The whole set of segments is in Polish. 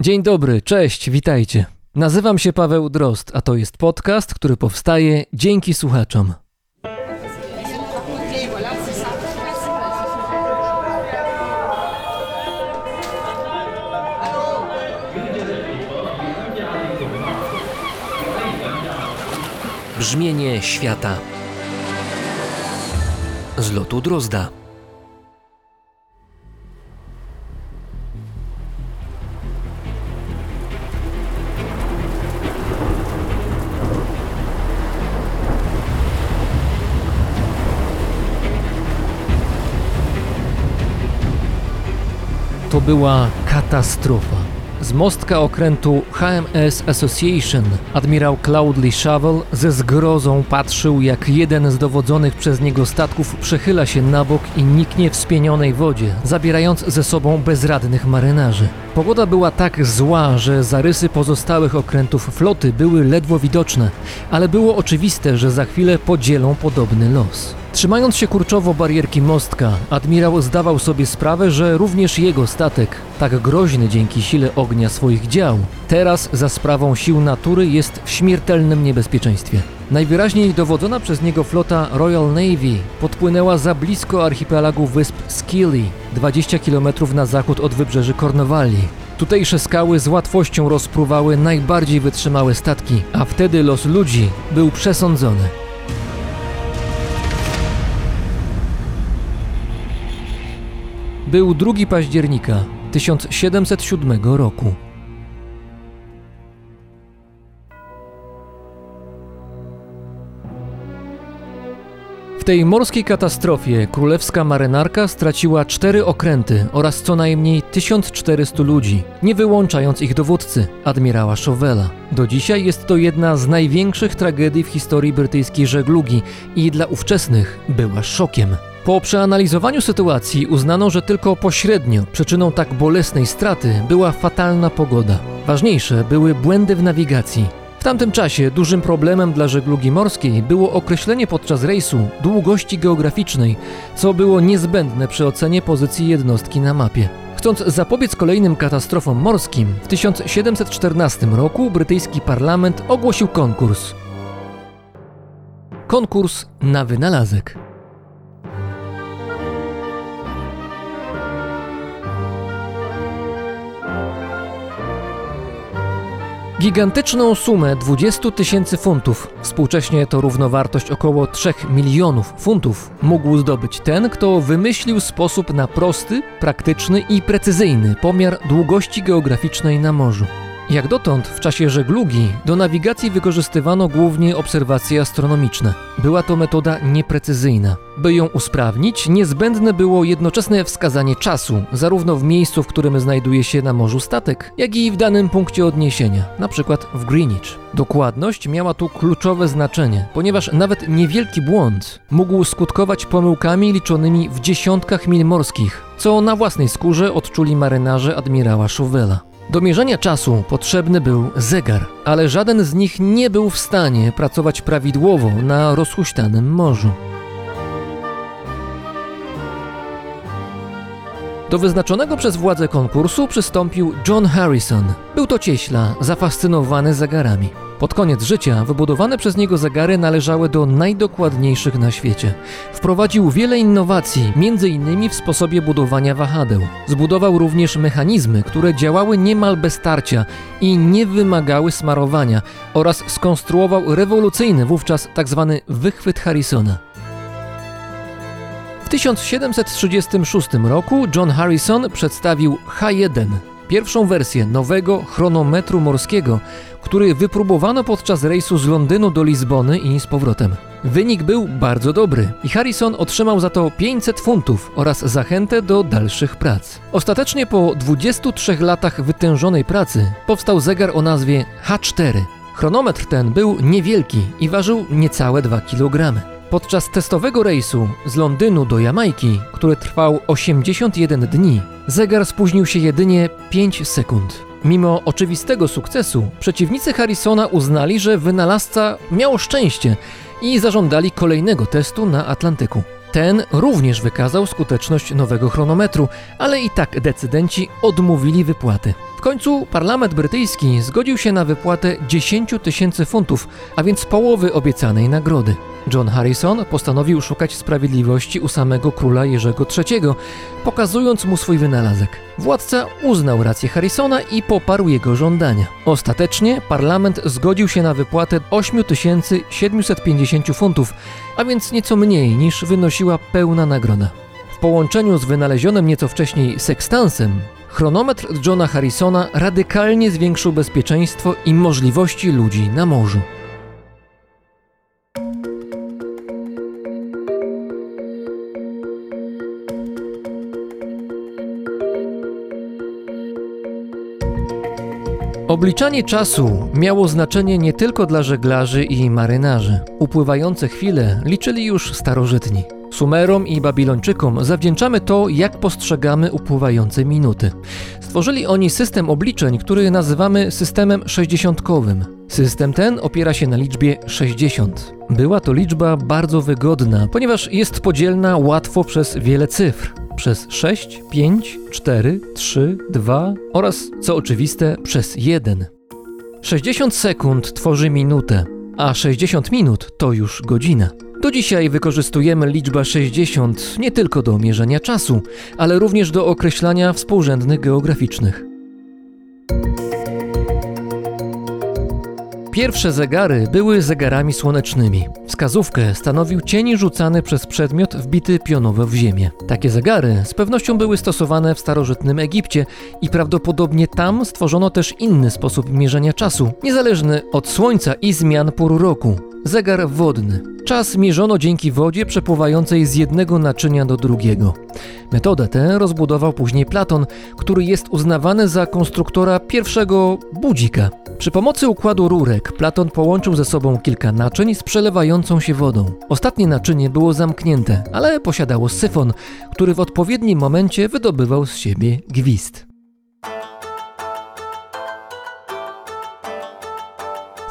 Dzień dobry, cześć, witajcie. Nazywam się Paweł Drozd, a to jest podcast, który powstaje dzięki słuchaczom. Brzmienie świata z lotu Drozda. To była katastrofa. Z mostka okrętu HMS Association admirał Cloudley Shovel ze zgrozą patrzył, jak jeden z dowodzonych przez niego statków przechyla się na bok i niknie w spienionej wodzie, zabierając ze sobą bezradnych marynarzy. Pogoda była tak zła, że zarysy pozostałych okrętów floty były ledwo widoczne, ale było oczywiste, że za chwilę podzielą podobny los. Trzymając się kurczowo barierki mostka, admirał zdawał sobie sprawę, że również jego statek, tak groźny dzięki sile ognia swoich dział, teraz za sprawą sił natury jest w śmiertelnym niebezpieczeństwie. Najwyraźniej dowodzona przez niego flota Royal Navy podpłynęła za blisko archipelagu wysp Scilly, 20 km na zachód od wybrzeży Kornwalii. Tutejsze skały z łatwością rozpruwały najbardziej wytrzymałe statki, a wtedy los ludzi był przesądzony. Był 2 października 1707 roku. W tej morskiej katastrofie królewska marynarka straciła cztery okręty oraz co najmniej 1400 ludzi, nie wyłączając ich dowódcy, admirała Chauvel'a. Do dzisiaj jest to jedna z największych tragedii w historii brytyjskiej żeglugi i dla ówczesnych była szokiem. Po przeanalizowaniu sytuacji uznano, że tylko pośrednio przyczyną tak bolesnej straty była fatalna pogoda. Ważniejsze były błędy w nawigacji. W tamtym czasie dużym problemem dla żeglugi morskiej było określenie podczas rejsu długości geograficznej, co było niezbędne przy ocenie pozycji jednostki na mapie. Chcąc zapobiec kolejnym katastrofom morskim, w 1714 roku brytyjski parlament ogłosił konkurs. Konkurs na wynalazek. Gigantyczną sumę 20 tysięcy funtów, współcześnie to równowartość około 3 milionów funtów, mógł zdobyć ten, kto wymyślił sposób na prosty, praktyczny i precyzyjny pomiar długości geograficznej na morzu. Jak dotąd w czasie żeglugi do nawigacji wykorzystywano głównie obserwacje astronomiczne. Była to metoda nieprecyzyjna. By ją usprawnić, niezbędne było jednoczesne wskazanie czasu, zarówno w miejscu, w którym znajduje się na morzu statek, jak i w danym punkcie odniesienia, np. w Greenwich. Dokładność miała tu kluczowe znaczenie, ponieważ nawet niewielki błąd mógł skutkować pomyłkami liczonymi w dziesiątkach mil morskich, co na własnej skórze odczuli marynarze admirała Chauvel'a. Do mierzenia czasu potrzebny był zegar, ale żaden z nich nie był w stanie pracować prawidłowo na rozhuśtanym morzu. Do wyznaczonego przez władze konkursu przystąpił John Harrison. Był to cieśla, zafascynowany zegarami. Pod koniec życia wybudowane przez niego zegary należały do najdokładniejszych na świecie. Wprowadził wiele innowacji, m.in. w sposobie budowania wahadeł. Zbudował również mechanizmy, które działały niemal bez tarcia i nie wymagały smarowania oraz skonstruował rewolucyjny wówczas tzw. wychwyt Harrisona. W 1736 roku John Harrison przedstawił H1, pierwszą wersję nowego chronometru morskiego, który wypróbowano podczas rejsu z Londynu do Lizbony i z powrotem. Wynik był bardzo dobry i Harrison otrzymał za to 500 funtów oraz zachętę do dalszych prac. Ostatecznie po 23 latach wytężonej pracy powstał zegar o nazwie H4. Chronometr ten był niewielki i ważył niecałe 2 kg. Podczas testowego rejsu z Londynu do Jamajki, który trwał 81 dni, zegar spóźnił się jedynie 5 sekund. Mimo oczywistego sukcesu, przeciwnicy Harrisona uznali, że wynalazca miał szczęście i zażądali kolejnego testu na Atlantyku. Ten również wykazał skuteczność nowego chronometru, ale i tak decydenci odmówili wypłaty. W końcu parlament brytyjski zgodził się na wypłatę 10 tysięcy funtów, a więc połowy obiecanej nagrody. John Harrison postanowił szukać sprawiedliwości u samego króla Jerzego III, pokazując mu swój wynalazek. Władca uznał rację Harrisona i poparł jego żądania. Ostatecznie parlament zgodził się na wypłatę 8750 funtów, a więc nieco mniej niż wynosiła pełna nagroda. W połączeniu z wynalezionym nieco wcześniej sekstansem, chronometr Johna Harrisona radykalnie zwiększył bezpieczeństwo i możliwości ludzi na morzu. Obliczanie czasu miało znaczenie nie tylko dla żeglarzy i marynarzy. Upływające chwile liczyli już starożytni. Sumerom i Babilończykom zawdzięczamy to, jak postrzegamy upływające minuty. Stworzyli oni system obliczeń, który nazywamy systemem sześćdziesiątkowym. System ten opiera się na liczbie 60. Była to liczba bardzo wygodna, ponieważ jest podzielna łatwo przez wiele cyfr. Przez 6, 5, 4, 3, 2 oraz, co oczywiste, przez 1. 60 sekund tworzy minutę, a 60 minut to już godzina. Do dzisiaj wykorzystujemy liczbę 60 nie tylko do mierzenia czasu, ale również do określania współrzędnych geograficznych. Pierwsze zegary były zegarami słonecznymi. Wskazówkę stanowił cień rzucany przez przedmiot wbity pionowo w ziemię. Takie zegary z pewnością były stosowane w starożytnym Egipcie i prawdopodobnie tam stworzono też inny sposób mierzenia czasu, niezależny od słońca i zmian pór roku. Zegar wodny. Czas mierzono dzięki wodzie przepływającej z jednego naczynia do drugiego. Metodę tę rozbudował później Platon, który jest uznawany za konstruktora pierwszego budzika. Przy pomocy układu rurek Platon połączył ze sobą kilka naczyń z przelewającą się wodą. Ostatnie naczynie było zamknięte, ale posiadało syfon, który w odpowiednim momencie wydobywał z siebie gwizd.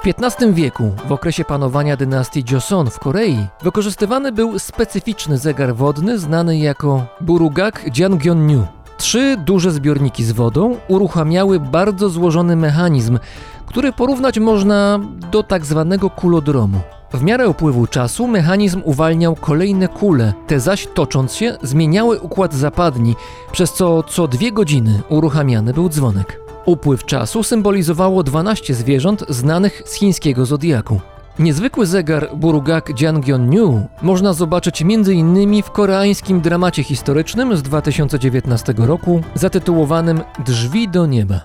XV wieku, w okresie panowania dynastii Joseon w Korei, wykorzystywany był specyficzny zegar wodny znany jako Burugak Jiangyeonnyu. Trzy duże zbiorniki z wodą uruchamiały bardzo złożony mechanizm, który porównać można do tak zwanego kulodromu. W miarę upływu czasu mechanizm uwalniał kolejne kule, te zaś tocząc się zmieniały układ zapadni, przez co co dwie godziny uruchamiany był dzwonek. Upływ czasu symbolizowało 12 zwierząt znanych z chińskiego zodiaku. Niezwykły zegar Burugak Jiangyeonnyu można zobaczyć m.in. w koreańskim dramacie historycznym z 2019 roku zatytułowanym Drzwi do nieba.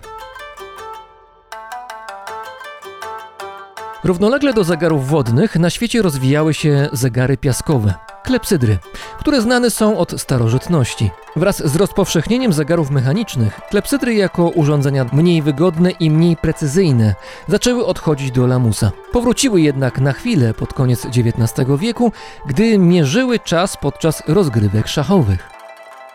Równolegle do zegarów wodnych na świecie rozwijały się zegary piaskowe klepsydry, które znane są od starożytności. Wraz z rozpowszechnieniem zegarów mechanicznych, klepsydry jako urządzenia mniej wygodne i mniej precyzyjne zaczęły odchodzić do lamusa. Powróciły jednak na chwilę pod koniec XIX wieku, gdy mierzyły czas podczas rozgrywek szachowych.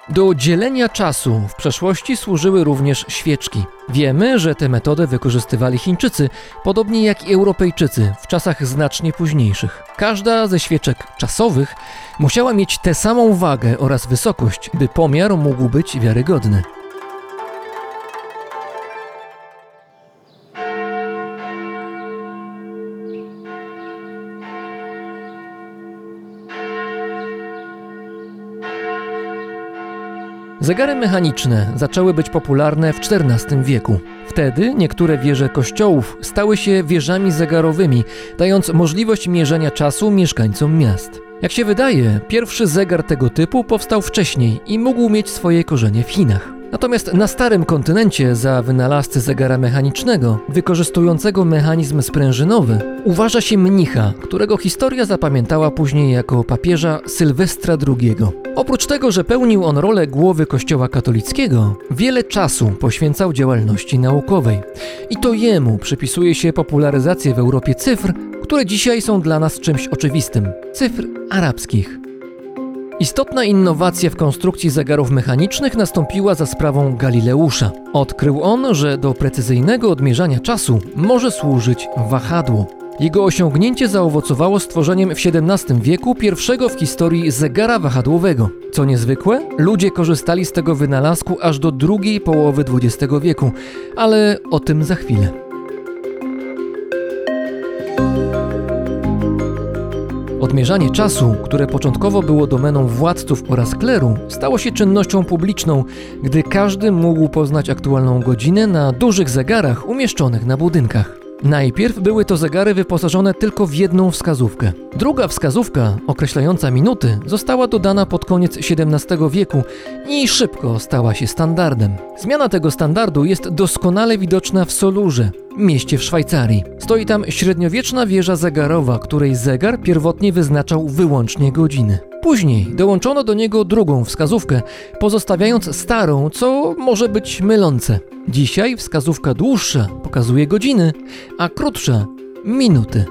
Do dzielenia czasu w przeszłości służyły również świeczki. Wiemy, że tę metodę wykorzystywali Chińczycy, podobnie jak i Europejczycy w czasach znacznie późniejszych. Każda ze świeczek czasowych musiała mieć tę samą wagę oraz wysokość, by pomiar mógł być wiarygodny. Zegary mechaniczne zaczęły być popularne w XIV wieku. Wtedy niektóre wieże kościołów stały się wieżami zegarowymi, dając możliwość mierzenia czasu mieszkańcom miast. Jak się wydaje, pierwszy zegar tego typu powstał wcześniej i mógł mieć swoje korzenie w Chinach. Natomiast na starym kontynencie za wynalazcę zegara mechanicznego, wykorzystującego mechanizm sprężynowy, uważa się mnicha, którego historia zapamiętała później jako papieża Sylwestra II. Oprócz tego, że pełnił on rolę głowy Kościoła katolickiego, wiele czasu poświęcał działalności naukowej. I to jemu przypisuje się popularyzację w Europie cyfr, które dzisiaj są dla nas czymś oczywistym cyfr arabskich. Istotna innowacja w konstrukcji zegarów mechanicznych nastąpiła za sprawą Galileusza. Odkrył on, że do precyzyjnego odmierzania czasu może służyć wahadło. Jego osiągnięcie zaowocowało stworzeniem w XVII wieku pierwszego w historii zegara wahadłowego. Co niezwykłe, ludzie korzystali z tego wynalazku aż do drugiej połowy XX wieku, ale o tym za chwilę. Odmierzanie czasu, które początkowo było domeną władców oraz kleru, stało się czynnością publiczną, gdy każdy mógł poznać aktualną godzinę na dużych zegarach umieszczonych na budynkach. Najpierw były to zegary wyposażone tylko w jedną wskazówkę. Druga wskazówka, określająca minuty, została dodana pod koniec XVII wieku i szybko stała się standardem. Zmiana tego standardu jest doskonale widoczna w Solurze, mieście w Szwajcarii. Stoi tam średniowieczna wieża zegarowa, której zegar pierwotnie wyznaczał wyłącznie godziny. Później dołączono do niego drugą wskazówkę, pozostawiając starą, co może być mylące. Dzisiaj wskazówka dłuższa pokazuje godziny, a krótsza minuty.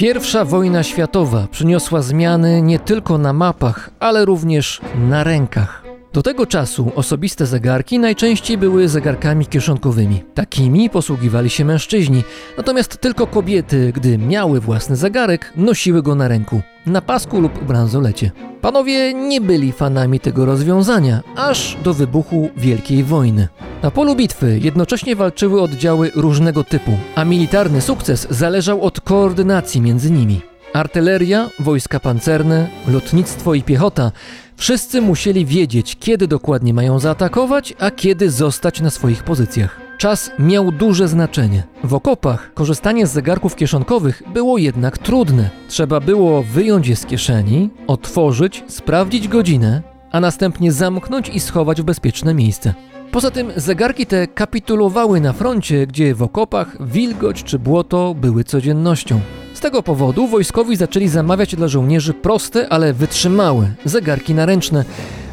Pierwsza wojna światowa przyniosła zmiany nie tylko na mapach, ale również na rękach. Do tego czasu osobiste zegarki najczęściej były zegarkami kieszonkowymi. Takimi posługiwali się mężczyźni, natomiast tylko kobiety, gdy miały własny zegarek, nosiły go na ręku, na pasku lub bransolecie. Panowie nie byli fanami tego rozwiązania, aż do wybuchu Wielkiej Wojny. Na polu bitwy jednocześnie walczyły oddziały różnego typu, a militarny sukces zależał od koordynacji między nimi. Artyleria, wojska pancerne, lotnictwo i piechota wszyscy musieli wiedzieć, kiedy dokładnie mają zaatakować, a kiedy zostać na swoich pozycjach. Czas miał duże znaczenie. W okopach korzystanie z zegarków kieszonkowych było jednak trudne. Trzeba było wyjąć je z kieszeni, otworzyć, sprawdzić godzinę, a następnie zamknąć i schować w bezpieczne miejsce. Poza tym zegarki te kapitulowały na froncie, gdzie w okopach wilgoć czy błoto były codziennością. Z tego powodu wojskowi zaczęli zamawiać dla żołnierzy proste, ale wytrzymałe zegarki naręczne,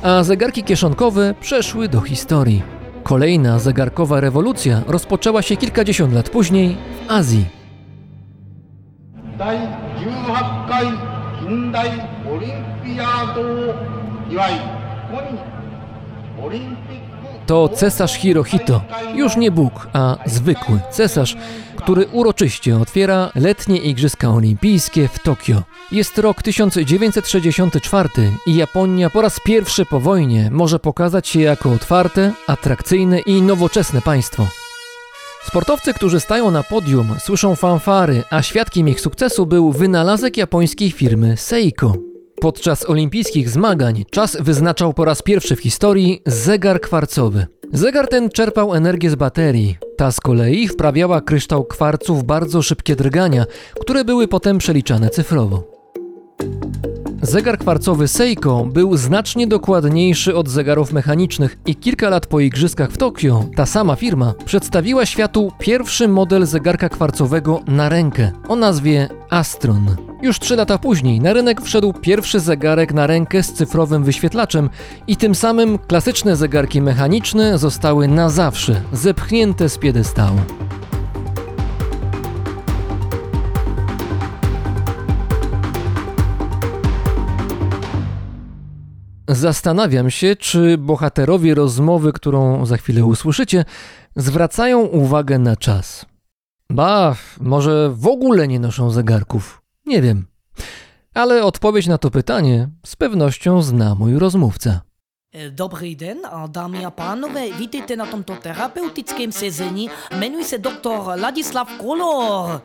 a zegarki kieszonkowe przeszły do historii. Kolejna zegarkowa rewolucja rozpoczęła się kilkadziesiąt lat później w Azji. 第18回近代オリンピアードを祝いここにオリンピック to cesarz Hirohito, już nie Bóg, a zwykły cesarz, który uroczyście otwiera letnie Igrzyska Olimpijskie w Tokio. Jest rok 1964 i Japonia po raz pierwszy po wojnie może pokazać się jako otwarte, atrakcyjne i nowoczesne państwo. Sportowcy, którzy stają na podium, słyszą fanfary, a świadkiem ich sukcesu był wynalazek japońskiej firmy Seiko. Podczas olimpijskich zmagań czas wyznaczał po raz pierwszy w historii zegar kwarcowy. Zegar ten czerpał energię z baterii. Ta z kolei wprawiała kryształ kwarcu w bardzo szybkie drgania, które były potem przeliczane cyfrowo. Zegar kwarcowy Seiko był znacznie dokładniejszy od zegarów mechanicznych i kilka lat po igrzyskach w Tokio ta sama firma przedstawiła światu pierwszy model zegarka kwarcowego na rękę o nazwie Astron. Już trzy lata później na rynek wszedł pierwszy zegarek na rękę z cyfrowym wyświetlaczem i tym samym klasyczne zegarki mechaniczne zostały na zawsze zepchnięte z piedestału. Zastanawiam się, czy bohaterowie rozmowy, którą za chwilę usłyszycie, zwracają uwagę na czas. Ba, może w ogóle nie noszą zegarków. Nie wiem. Ale odpowiedź na to pytanie z pewnością zna mój rozmówca. Eh, Dobrý den, dámy a pánové, vítejte na tomto terapeutickém sezení. Jmenuji se doktor Ladislav Kolor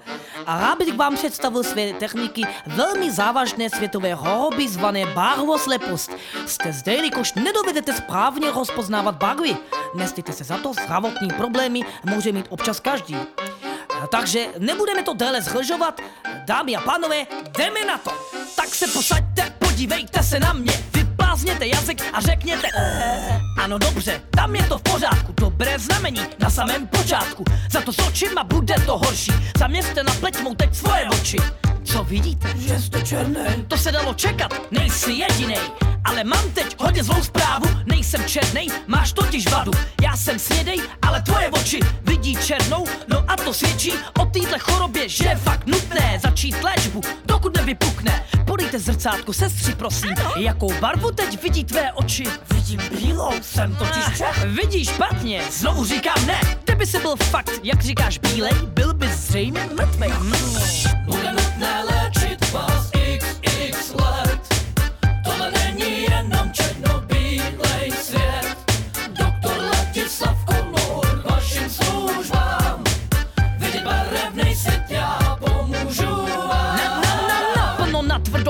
a rád bych vám představil své techniky velmi závažné světové choroby zvané barvoslepost. Jste zde, jelikož nedovedete správně rozpoznávat barvy. Nestýte se za to, zdravotní problémy může mít občas každý. Eh, Takže nebudeme to déle zhlžovat. Dámy a pánové, jdeme na to. Tak se posaďte, podívejte se na mě. Vyplázněte jazyk a řekněte "Eh." Ano dobře, tam je to v pořádku, dobré znamení na samém počátku. Za to s očima bude to horší. Zaměřte na pleť teď svoje oči. Co vidíte? Že jste černý. To se dalo čekat, nejsi jedinej. Ale mám teď hodně zlou zprávu, nejsem černej, máš totiž vadu. Já jsem snědej, ale tvoje oči vidí černou, no a to svědčí o téhle chorobě, že je fakt nutné začít léčbu, dokud nevypukne. Podejte Podívejte zrcátko, sestři, prosím. Jakou barvu teď vidí tvé oči? Vidím bílou, jsem totiž Čech. Vidíš špatně, znovu říkám ne. Kdyby si byl fakt, jak říkáš bílej, byl bys zřejmě mrtvej. Hmm.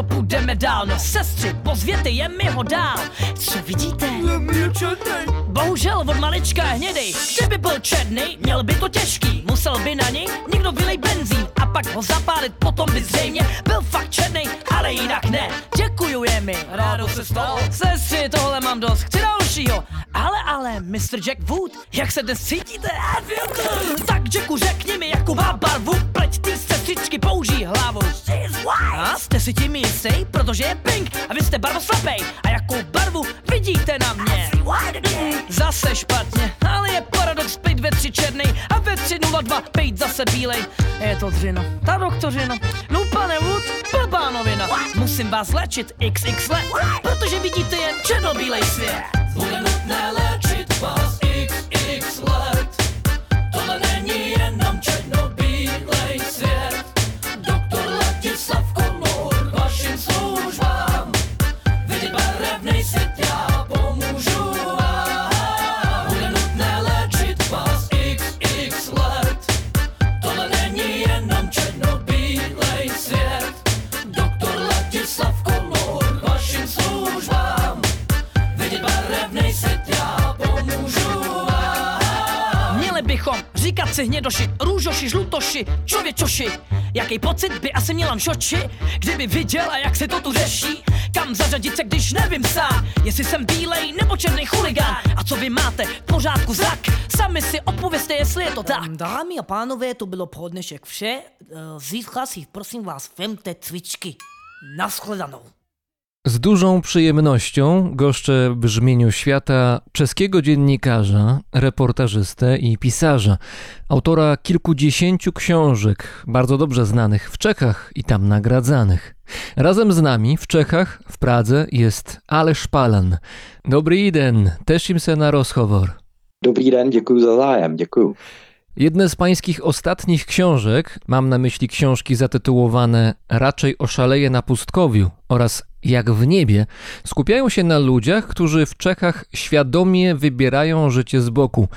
Tvrdo půjdeme dál. No sestři, pozvěte je mi ho dál. Co vidíte? Bohužel od malička je hnědej. Kdyby byl černý, měl by to těžký. Musel by na něj někdo vylej benzín a pak ho zapálit, potom by zřejmě byl fakt černý, ale jinak ne. Děkujeme, rádo se stalo. Sestři, tohle mám dost, chci dalšího. Ale, ale, Mr. Jack Wood, jak se dnes cítíte? Tak Jacku, řekni mi, jakou má barvu, pleť ty sestřičky použij hlavu. A jste si tím jistý, protože je pink a vy jste barvoslepej. A jakou barvu vidíte na mě? Zase špatně, ale je paradox pejt ve tři černý a ve 302 pejt zase bílej. Je to dřina, ta doktořina. No pane Wood, blbá novina. Musím vás léčit xx let, protože vidíte jen černobílej svět. Bude nutné si hnědoši, růžoši, žlutoši, člověčoši. Jaký pocit by asi měl šoči, kdyby viděl a jak se to tu řeší? Kam zařadit se, když nevím sám, jestli jsem bílej nebo černý chuligán. A co vy máte, v pořádku zrak? Sami si odpověste, jestli je to tak. Dámy a pánové, to bylo pro dnešek vše. Zítra si prosím vás vemte cvičky. Naschledanou. Z dużą przyjemnością goszczę brzmieniu świata czeskiego dziennikarza, reportażystę i pisarza, autora kilkudziesięciu książek, bardzo dobrze znanych w Czechach i tam nagradzanych. Razem z nami w Czechach, w Pradze jest Aleš Palan. Dobry den, teším se na rozhovor. Dobrý den, děkuji za zájem, děkuji. Jedne z pańskich ostatnich książek, mam na myśli książki zatytułowane Raczej oszaleje na pustkowiu oraz Jak w niebie, skupiają się na ludziach, którzy w Czechach świadomie wybierają życie z boku.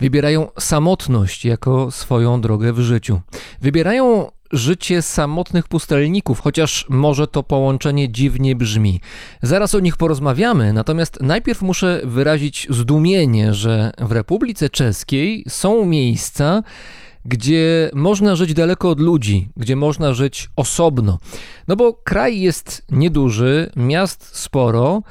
Wybierają samotność jako swoją drogę w życiu. Wybierają życie samotnych pustelników, chociaż może to połączenie dziwnie brzmi. Zaraz o nich porozmawiamy, natomiast najpierw muszę wyrazić zdumienie, że w Republice Czeskiej są miejsca, gdzie można żyć daleko od ludzi, gdzie można żyć osobno. No bo kraj jest nieduży, miast sporo,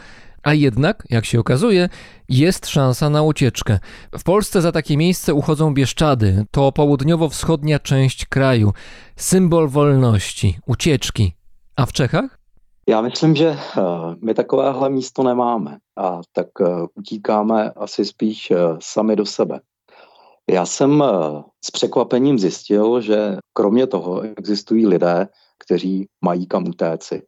a jednak, jak się okazuje, jest szansa na ucieczkę. W Polsce za takie miejsce uchodzą Bieszczady. To południowo-wschodnia część kraju, symbol wolności, ucieczki. A w Czechach? Já myslím, že eh, my takovéhle místo nemáme a tak eh, utíkáme asi spíš eh, sami do sebe. Já jsem s překvapením zjistil, že kromě toho existují lidé, kteří mají kam utéci.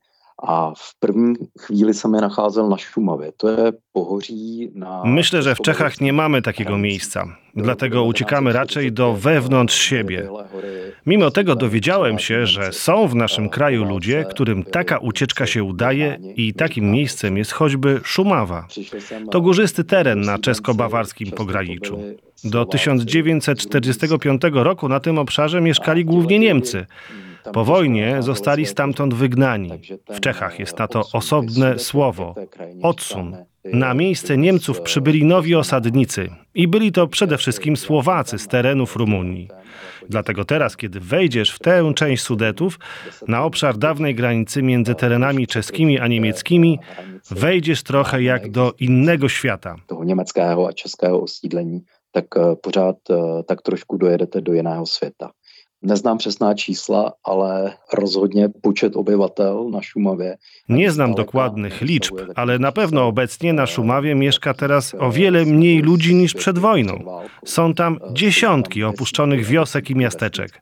A v první chvíli jsem je nacházel na Šumavě. To je pohoří na... Myślę, że w Czechach nie mamy takiego miejsca. Dlatego uciekamy raczej do wewnątrz siebie. Mimo tego dowiedziałem się, że są w naszym kraju ludzie, którym taka ucieczka się udaje i takim miejscem jest choćby Szumawa. To górzysty teren na czesko-bawarskim pograniczu. Do 1945 roku na tym obszarze mieszkali głównie Niemcy. Po wojnie zostali stamtąd wygnani. W Czechach jest na to osobne słowo odsun. Na miejsce Niemców przybyli nowi osadnicy i byli to przede wszystkim Słowacy z terenów Rumunii. Dlatego teraz, kiedy wejdziesz w tę część Sudetów, na obszar dawnej granicy między terenami czeskimi a niemieckimi, wejdziesz trochę jak do innego świata. německého a českého osídlení, tak pořád tak trošku dojedete do jiného světa. Neznám přesná čísla, ale rozhodně počet obyvatel na Šumavě. Nie znam dokładnych liczb, ale na pewno obecnie na Szumawie mieszka teraz o wiele mniej ludzi niż przed wojną. Są tam dziesiątki opuszczonych wiosek i miasteczek.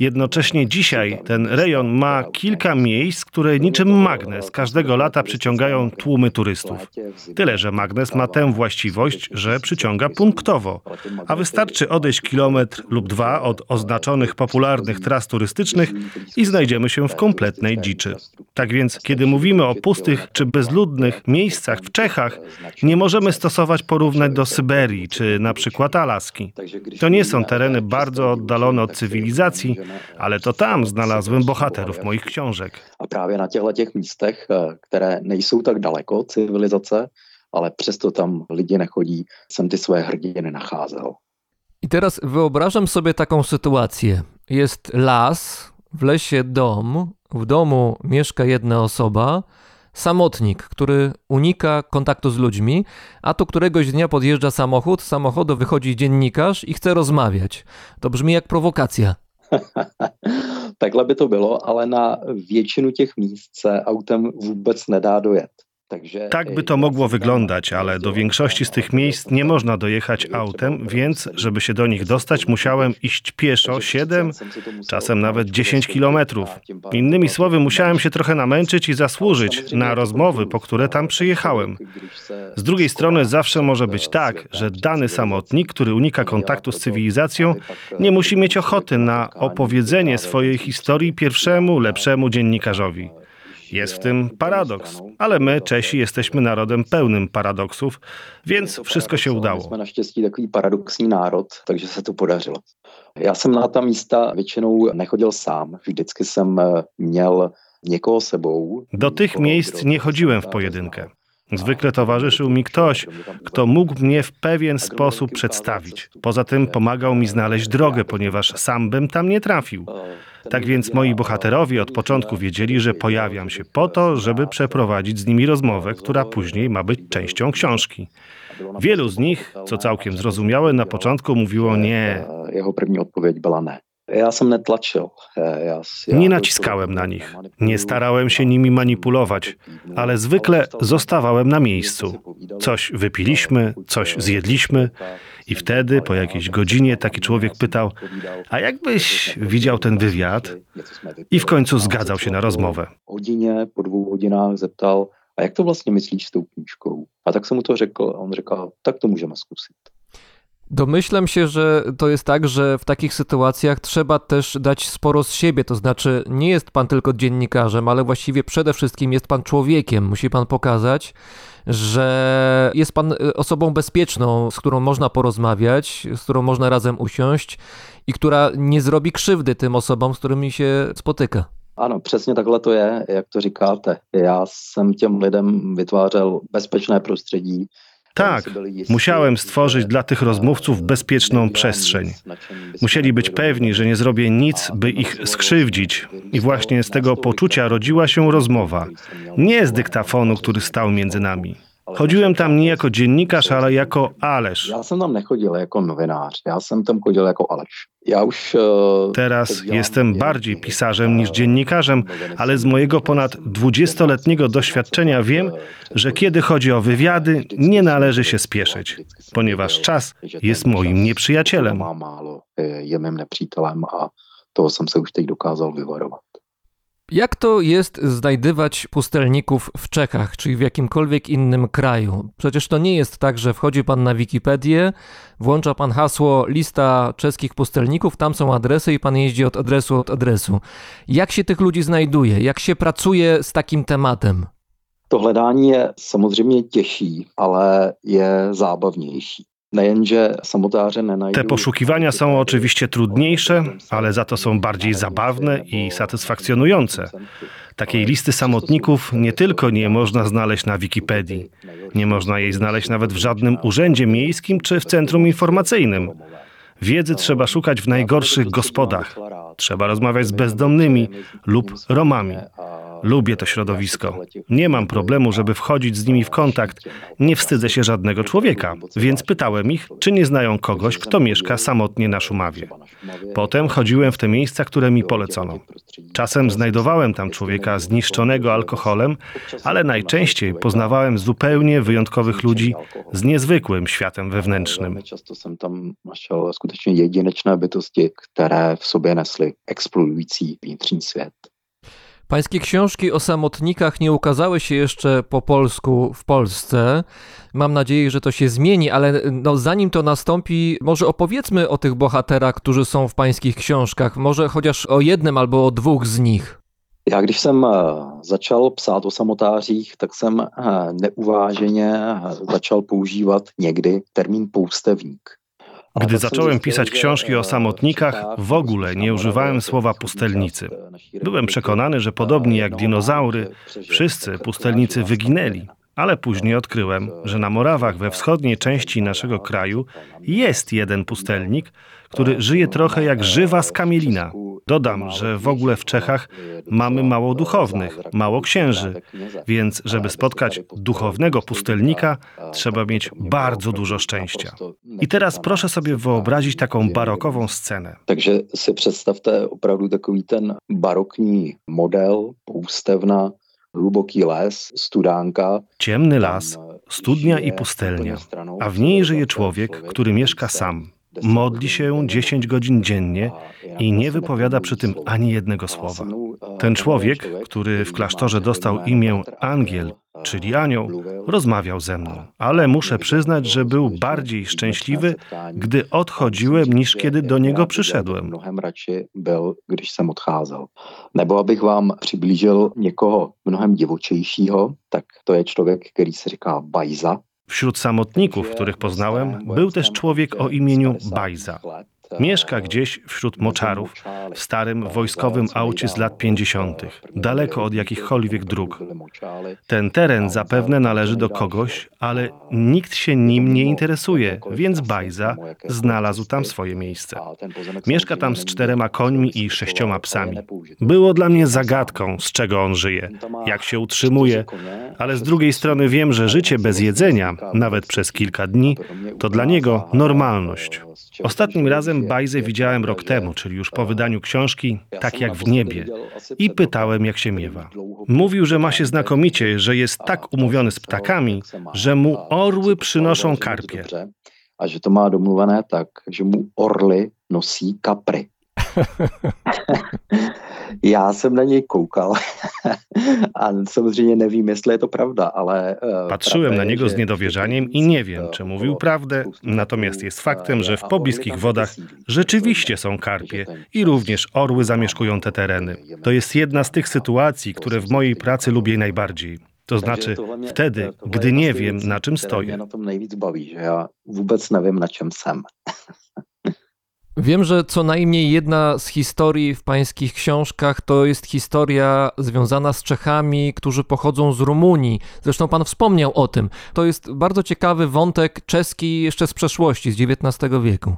Jednocześnie dzisiaj ten rejon ma kilka miejsc, które niczym magnes każdego lata przyciągają tłumy turystów. Tyle, że magnes ma tę właściwość, że przyciąga punktowo, a wystarczy odejść kilometr lub dwa od oznaczonych popularnych tras turystycznych i znajdziemy się w kompletnej dziczy. Tak więc, kiedy mówimy o pustych czy bezludnych miejscach w Czechach, nie możemy stosować porównań do Syberii czy na przykład Alaski. To nie są tereny bardzo oddalone od cywilizacji, ale to tam znalazłem bohaterów moich książek. A právě na těchto těch místech, eh, které nejsou tak daleko od civilizace, ale přesto tam lidi nechodí, jsem ty své hrdiny nacházel. I teraz wyobrażam sobie taką sytuację. Jest las, w lesie dom, w domu mieszka jedna osoba, samotnik, który unika kontaktu z ludźmi, a tu któregoś dnia podjeżdża samochód, z samochodu wychodzi dziennikarz i chce rozmawiać. To brzmi jak prowokacja. Takhle by to bylo, ale na většinu těch míst se autem vůbec nedá dojet. Tak by to mogło wyglądać, ale do większości z tych miejsc nie można dojechać autem, więc żeby się do nich dostać, musiałem iść pieszo 7, czasem nawet 10 kilometrów. Innymi słowy, musiałem się trochę namęczyć i zasłużyć na rozmowy, po które tam przyjechałem. Z drugiej strony zawsze może być tak, że dany samotnik, który unika kontaktu z cywilizacją, nie musi mieć ochoty na opowiedzenie swojej historii pierwszemu, lepszemu dziennikarzowi. Jest w tym paradoks, ale my, Czesi, jesteśmy narodem pełnym paradoksów, więc wszystko się udało. jsme naštěstí takový paradoxní národ, takže se to podařilo. Já jsem na ta místa většinou nechodil sám, vždycky jsem eh, měl. Do tych miejsc nie chodziłem w pojedynkę. Zwykle towarzyszył mi ktoś, kto mógł mnie w pewien sposób przedstawić. Poza tym pomagał mi znaleźć drogę, ponieważ sam bym tam nie trafił. Tak więc moi bohaterowie od początku wiedzieli, że pojawiam się po to, żeby przeprowadzić z nimi rozmowę, która później ma być częścią książki. Wielu z nich, co całkiem zrozumiałe, na początku mówiło nie. Eh, Jeho první odpověď byla netlačil. eh, Já, já Nie naciskałem na nich, nie starałem się nimi manipulować, ale zwykle zostawałem na miejscu. Coś wypiliśmy, coś zjedliśmy i wtedy po jakiejś godzinie taki człowiek pytał, a jakbyś widział ten wywiad? I w końcu zgadzał się na rozmowę. Hodině, po dvou hodinách zeptal, a jak to vlastně myslíš s tou knížkou? A tak jsem mu to a on říkal, tak to můžeme zkusit. Domyślam się, że to jest tak, że w takich sytuacjach trzeba też dać sporo z siebie. To znaczy, nie jest pan tylko dziennikarzem, ale właściwie przede wszystkim jest pan człowiekiem. Musi pan pokazać, że jest pan y, osobą bezpieczną, z którą można porozmawiać, z którą można razem usiąść i która nie zrobi krzywdy tym osobom, z którymi się spotyka. Ano, přesně takhle to je, jak to říkáte. Já jsem těm lidem vytvářel bezpečné prostředí. Tak, musiałem stworzyć dla tych rozmówców bezpieczną przestrzeń. Musieli być pewni, że nie zrobię nic, by ich skrzywdzić. I właśnie z tego poczucia rodziła się rozmowa. Nie z dyktafonu, który stał między nami. Chodziłem tam nie jako dziennikarz, ale jako Alesz. Já jsem tam nechodil jako novinář, já jsem tam chodil jako Aleš. Já už... eh, Teraz jestem bardziej pisarzem niż dziennikarzem, ale z mojego ponad 20-letniego doświadczenia wiem, że kiedy chodzi o wywiady, nie należy się spieszyć, ponieważ czas jest moim nieprzyjacielem. Má málo, eh, je mým nepřítelem a toho jsem se už teď dokázal vyvarovat. Jak to jest znajdywać pustelników w Czechach, czy w jakimkolwiek innym kraju? Przecież to nie jest tak, że wchodzi pan na Wikipedię, włącza pan hasło lista czeskich pustelników, tam są adresy i pan jeździ od adresu od adresu. Jak się tych ludzi znajduje? Jak się pracuje z takim tematem? To hledání je samozřejmě těžší, ale je zábavnější. Te poszukiwania są oczywiście trudniejsze, ale za to są bardziej zabawne i satysfakcjonujące. Takiej listy samotników nie tylko nie można znaleźć na Wikipedii, nie można jej znaleźć nawet w żadnym urzędzie miejskim czy w centrum informacyjnym. Wiedzy trzeba szukać w najgorszych gospodach. Trzeba rozmawiać z bezdomnymi lub Romami. Lubię to środowisko. Nie mam problemu, żeby wchodzić z nimi w kontakt. Nie wstydzę się żadnego człowieka, więc pytałem ich, czy nie znają kogoś, kto mieszka samotnie na Szumawie. Potem chodziłem w te miejsca, które mi polecono. Czasem znajdowałem tam człowieka zniszczonego alkoholem, ale najczęściej poznawałem zupełnie wyjątkowych ludzi z niezwykłym światem wewnętrznym. Často jsem tam našel skutečně jedinečné bytosti, které v sobě nesly explodující vnitřní svět. Pańskie książki o samotnikach nie ukazały się jeszcze po polsku w Polsce. Mam nadzieję, że to się zmieni, ale no, zanim to nastąpi, może opowiedzmy o tych bohaterach, którzy są w pańskich książkach. Może chociaż o jednym albo o dwóch z nich. Já když jsem eh, začal psát o samotářích, tak jsem eh, neuváženě eh, začal používat někdy termín poustevník. Gdy zacząłem pisać książki o samotnikach, w ogóle nie używałem słowa pustelnicy. Byłem przekonany, że podobnie jak dinozaury, wszyscy pustelnicy wyginęli. Ale później odkryłem, że na Morawach we wschodniej części naszego kraju jest jeden pustelnik, który żyje trochę jak żywa skamielina. Dodam, że w ogóle w Czechach mamy mało duchownych, mało księży, więc żeby spotkać duchownego pustelnika, trzeba mieć bardzo dużo szczęścia. I teraz proszę sobie wyobrazić taką barokową scenę. Takže si představte opravdu takový ten barokní model, poustevna, hluboký les, studánka. Ciemny las, eh, studnia i pustelnia, a w niej żyje człowiek, który mieszka sam. Modli się denně 10 godzin dziennie i nie wypowiada przy tym ani jednego słowa. Ten człowiek, który w klasztorze dostał imię Angiel, czyli anioł, rozmawiał ze mną. Ale muszę przyznać, że był bardziej szczęśliwy, gdy odchodziłem, niż kiedy do niego przyszedłem. Mnohem radši byl, když jsem odcházel. Nebo abych vám přiblížil někoho mnohem divočejšího, tak to je člověk, který se říká Bajza. Wśród samotników, których poznałem, był też człowiek o imieniu Bajza. Mieszka gdzieś wśród moczarów, w starym wojskowym aucie z lat 50., daleko od jakichkolwiek dróg. Ten teren zapewne należy do kogoś, ale nikt się nim nie interesuje, więc Bajza znalazł tam swoje miejsce. Mieszka tam z czterema końmi i sześcioma psami. Było dla mnie zagadką, z czego on żyje, jak się utrzymuje, ale z drugiej strony wiem, że życie bez jedzenia, nawet przez kilka dni, to dla niego normalność. Ostatnim razem Bajzę widziałem rok temu, czyli już po wydaniu książki Tak jak w niebie, i pytałem, jak się miewa. Mówił, że ma się znakomicie, że jest tak umówiony z ptakami, że mu orły przynoszą karpie. A že to má domluvené tak, že mu orly nosí kapry. Já jsem na něj koukal a samozřejmě nevím, jestli je to pravda, ale... eh, Patrzyłem prawda na niego z niedowierzaniem i nie wiem, eh, czy okolo mówił prawdę, natomiast jest faktem, eh, że w pobliskich wodach rzeczywiście są karpie i również orły zamieszkują te tereny. To jest jedna z tych sytuacji, które w mojej pracy lubię najbardziej. To znaczy wtedy, gdy nie wiem, na czym stoję. Mě na tom nejvíc baví, že já vůbec nevím, na čem jsem. Wiem, że co najmniej jedna z historii w pańskich książkach to jest historia związana z Czechami, którzy pochodzą z Rumunii. Zresztą pan wspomniał o tym. To jest bardzo ciekawy wątek czeski jeszcze z przeszłości, z XIX wieku.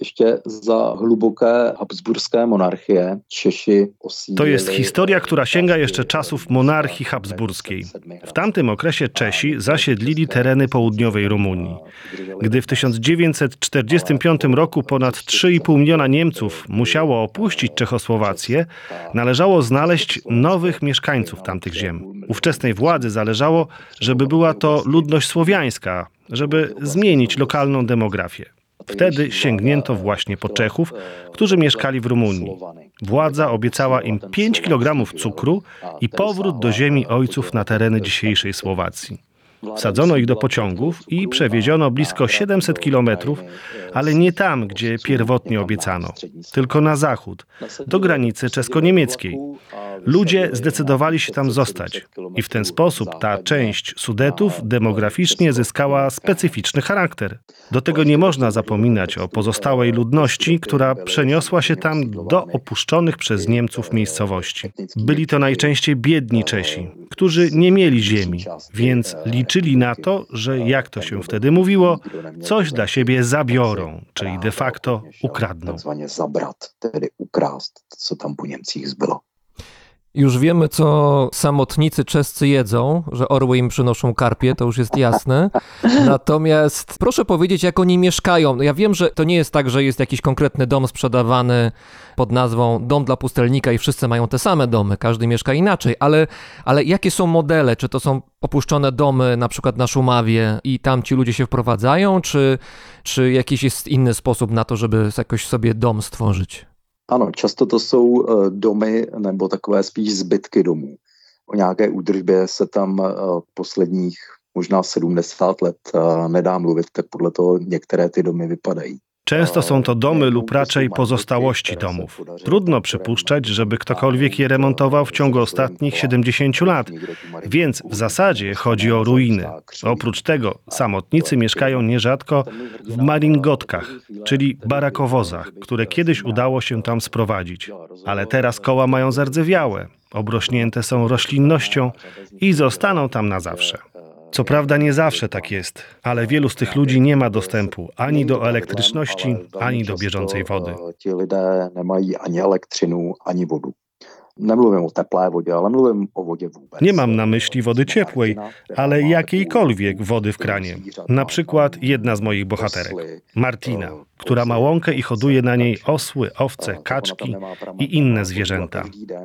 Ještě za hluboké habsburské monarchie Češi osídlili... To jest historia, która sięga jeszcze czasów monarchii habsburskiej. W tamtym okresie Czesi zasiedlili tereny południowej Rumunii. Gdy w 1945 roku ponad 3,5 miliona Niemców musiało opuścić Czechosłowację, należało znaleźć nowych mieszkańców tamtych ziem. Ówczesnej władzy zależało, żeby była to ludność słowiańska, żeby zmienić lokalną demografię. Wtedy sięgnięto właśnie po Czechów, którzy mieszkali w Rumunii. Władza obiecała im 5 kg cukru i powrót do ziemi ojców na tereny dzisiejszej Słowacji. Wsadzono ich do pociągów i przewieziono blisko 700 kilometrów, ale nie tam, gdzie pierwotnie obiecano, tylko na zachód, do granicy czesko-niemieckiej. Ludzie zdecydowali się tam zostać i w ten sposób ta część Sudetów demograficznie zyskała specyficzny charakter. Do tego nie można zapominać o pozostałej ludności, która przeniosła się tam do opuszczonych przez Niemców miejscowości. Byli to najczęściej biedni Czesi, którzy nie mieli ziemi, więc liczyli na to, że jak to się wtedy mówiło, coś dla siebie zabiorą, czyli de facto ukradną. Takzvaně zabrat, tedy ukrást, co tam po Němcích zbylo. Już wiemy, co samotnicy czescy jedzą, że orły im przynoszą karpie, to już jest jasne. Natomiast proszę powiedzieć, jak oni mieszkają. No Ja wiem, że to nie jest tak, że jest jakiś konkretny dom sprzedawany pod nazwą dom dla pustelnika i wszyscy mają te same domy, każdy mieszka inaczej, ale, ale jakie są modele? Czy to są opuszczone domy na przykład na Szumawie i tam ci ludzie się wprowadzają, czy, czy jakiś jest inny sposób na to, żeby jakoś sobie dom stworzyć? Ano, často to jsou eh, domy nebo takové spíš zbytky domů. O nějaké údržbě se tam eh, posledních možná 70 let eh, nedá mluvit, tak podle toho některé ty domy vypadají. Często są to domy lub raczej pozostałości domów. Trudno przypuszczać, żeby ktokolwiek je remontował w ciągu ostatnich 70 lat, więc w zasadzie chodzi o ruiny. Oprócz tego samotnicy mieszkają nierzadko w maringotkach, czyli barakowozach, które kiedyś udało się tam sprowadzić. Ale teraz koła mają zardzewiałe, obrośnięte są roślinnością i zostaną tam na zawsze. Co prawda nie zawsze tak jest, ale wielu z tych ludzi nie ma dostępu ani do elektryczności, ani do bieżącej wody. eh, Ti lidé nemají ani elektřinu, ani vůbec. Nie mam na myśli wody ciepłej, ale jakiejkolwiek wody w kranie. Na przykład jedna z moich bohaterek, Martina, która ma łąkę i hoduje na niej osły, owce, kaczki i inne zwierzęta.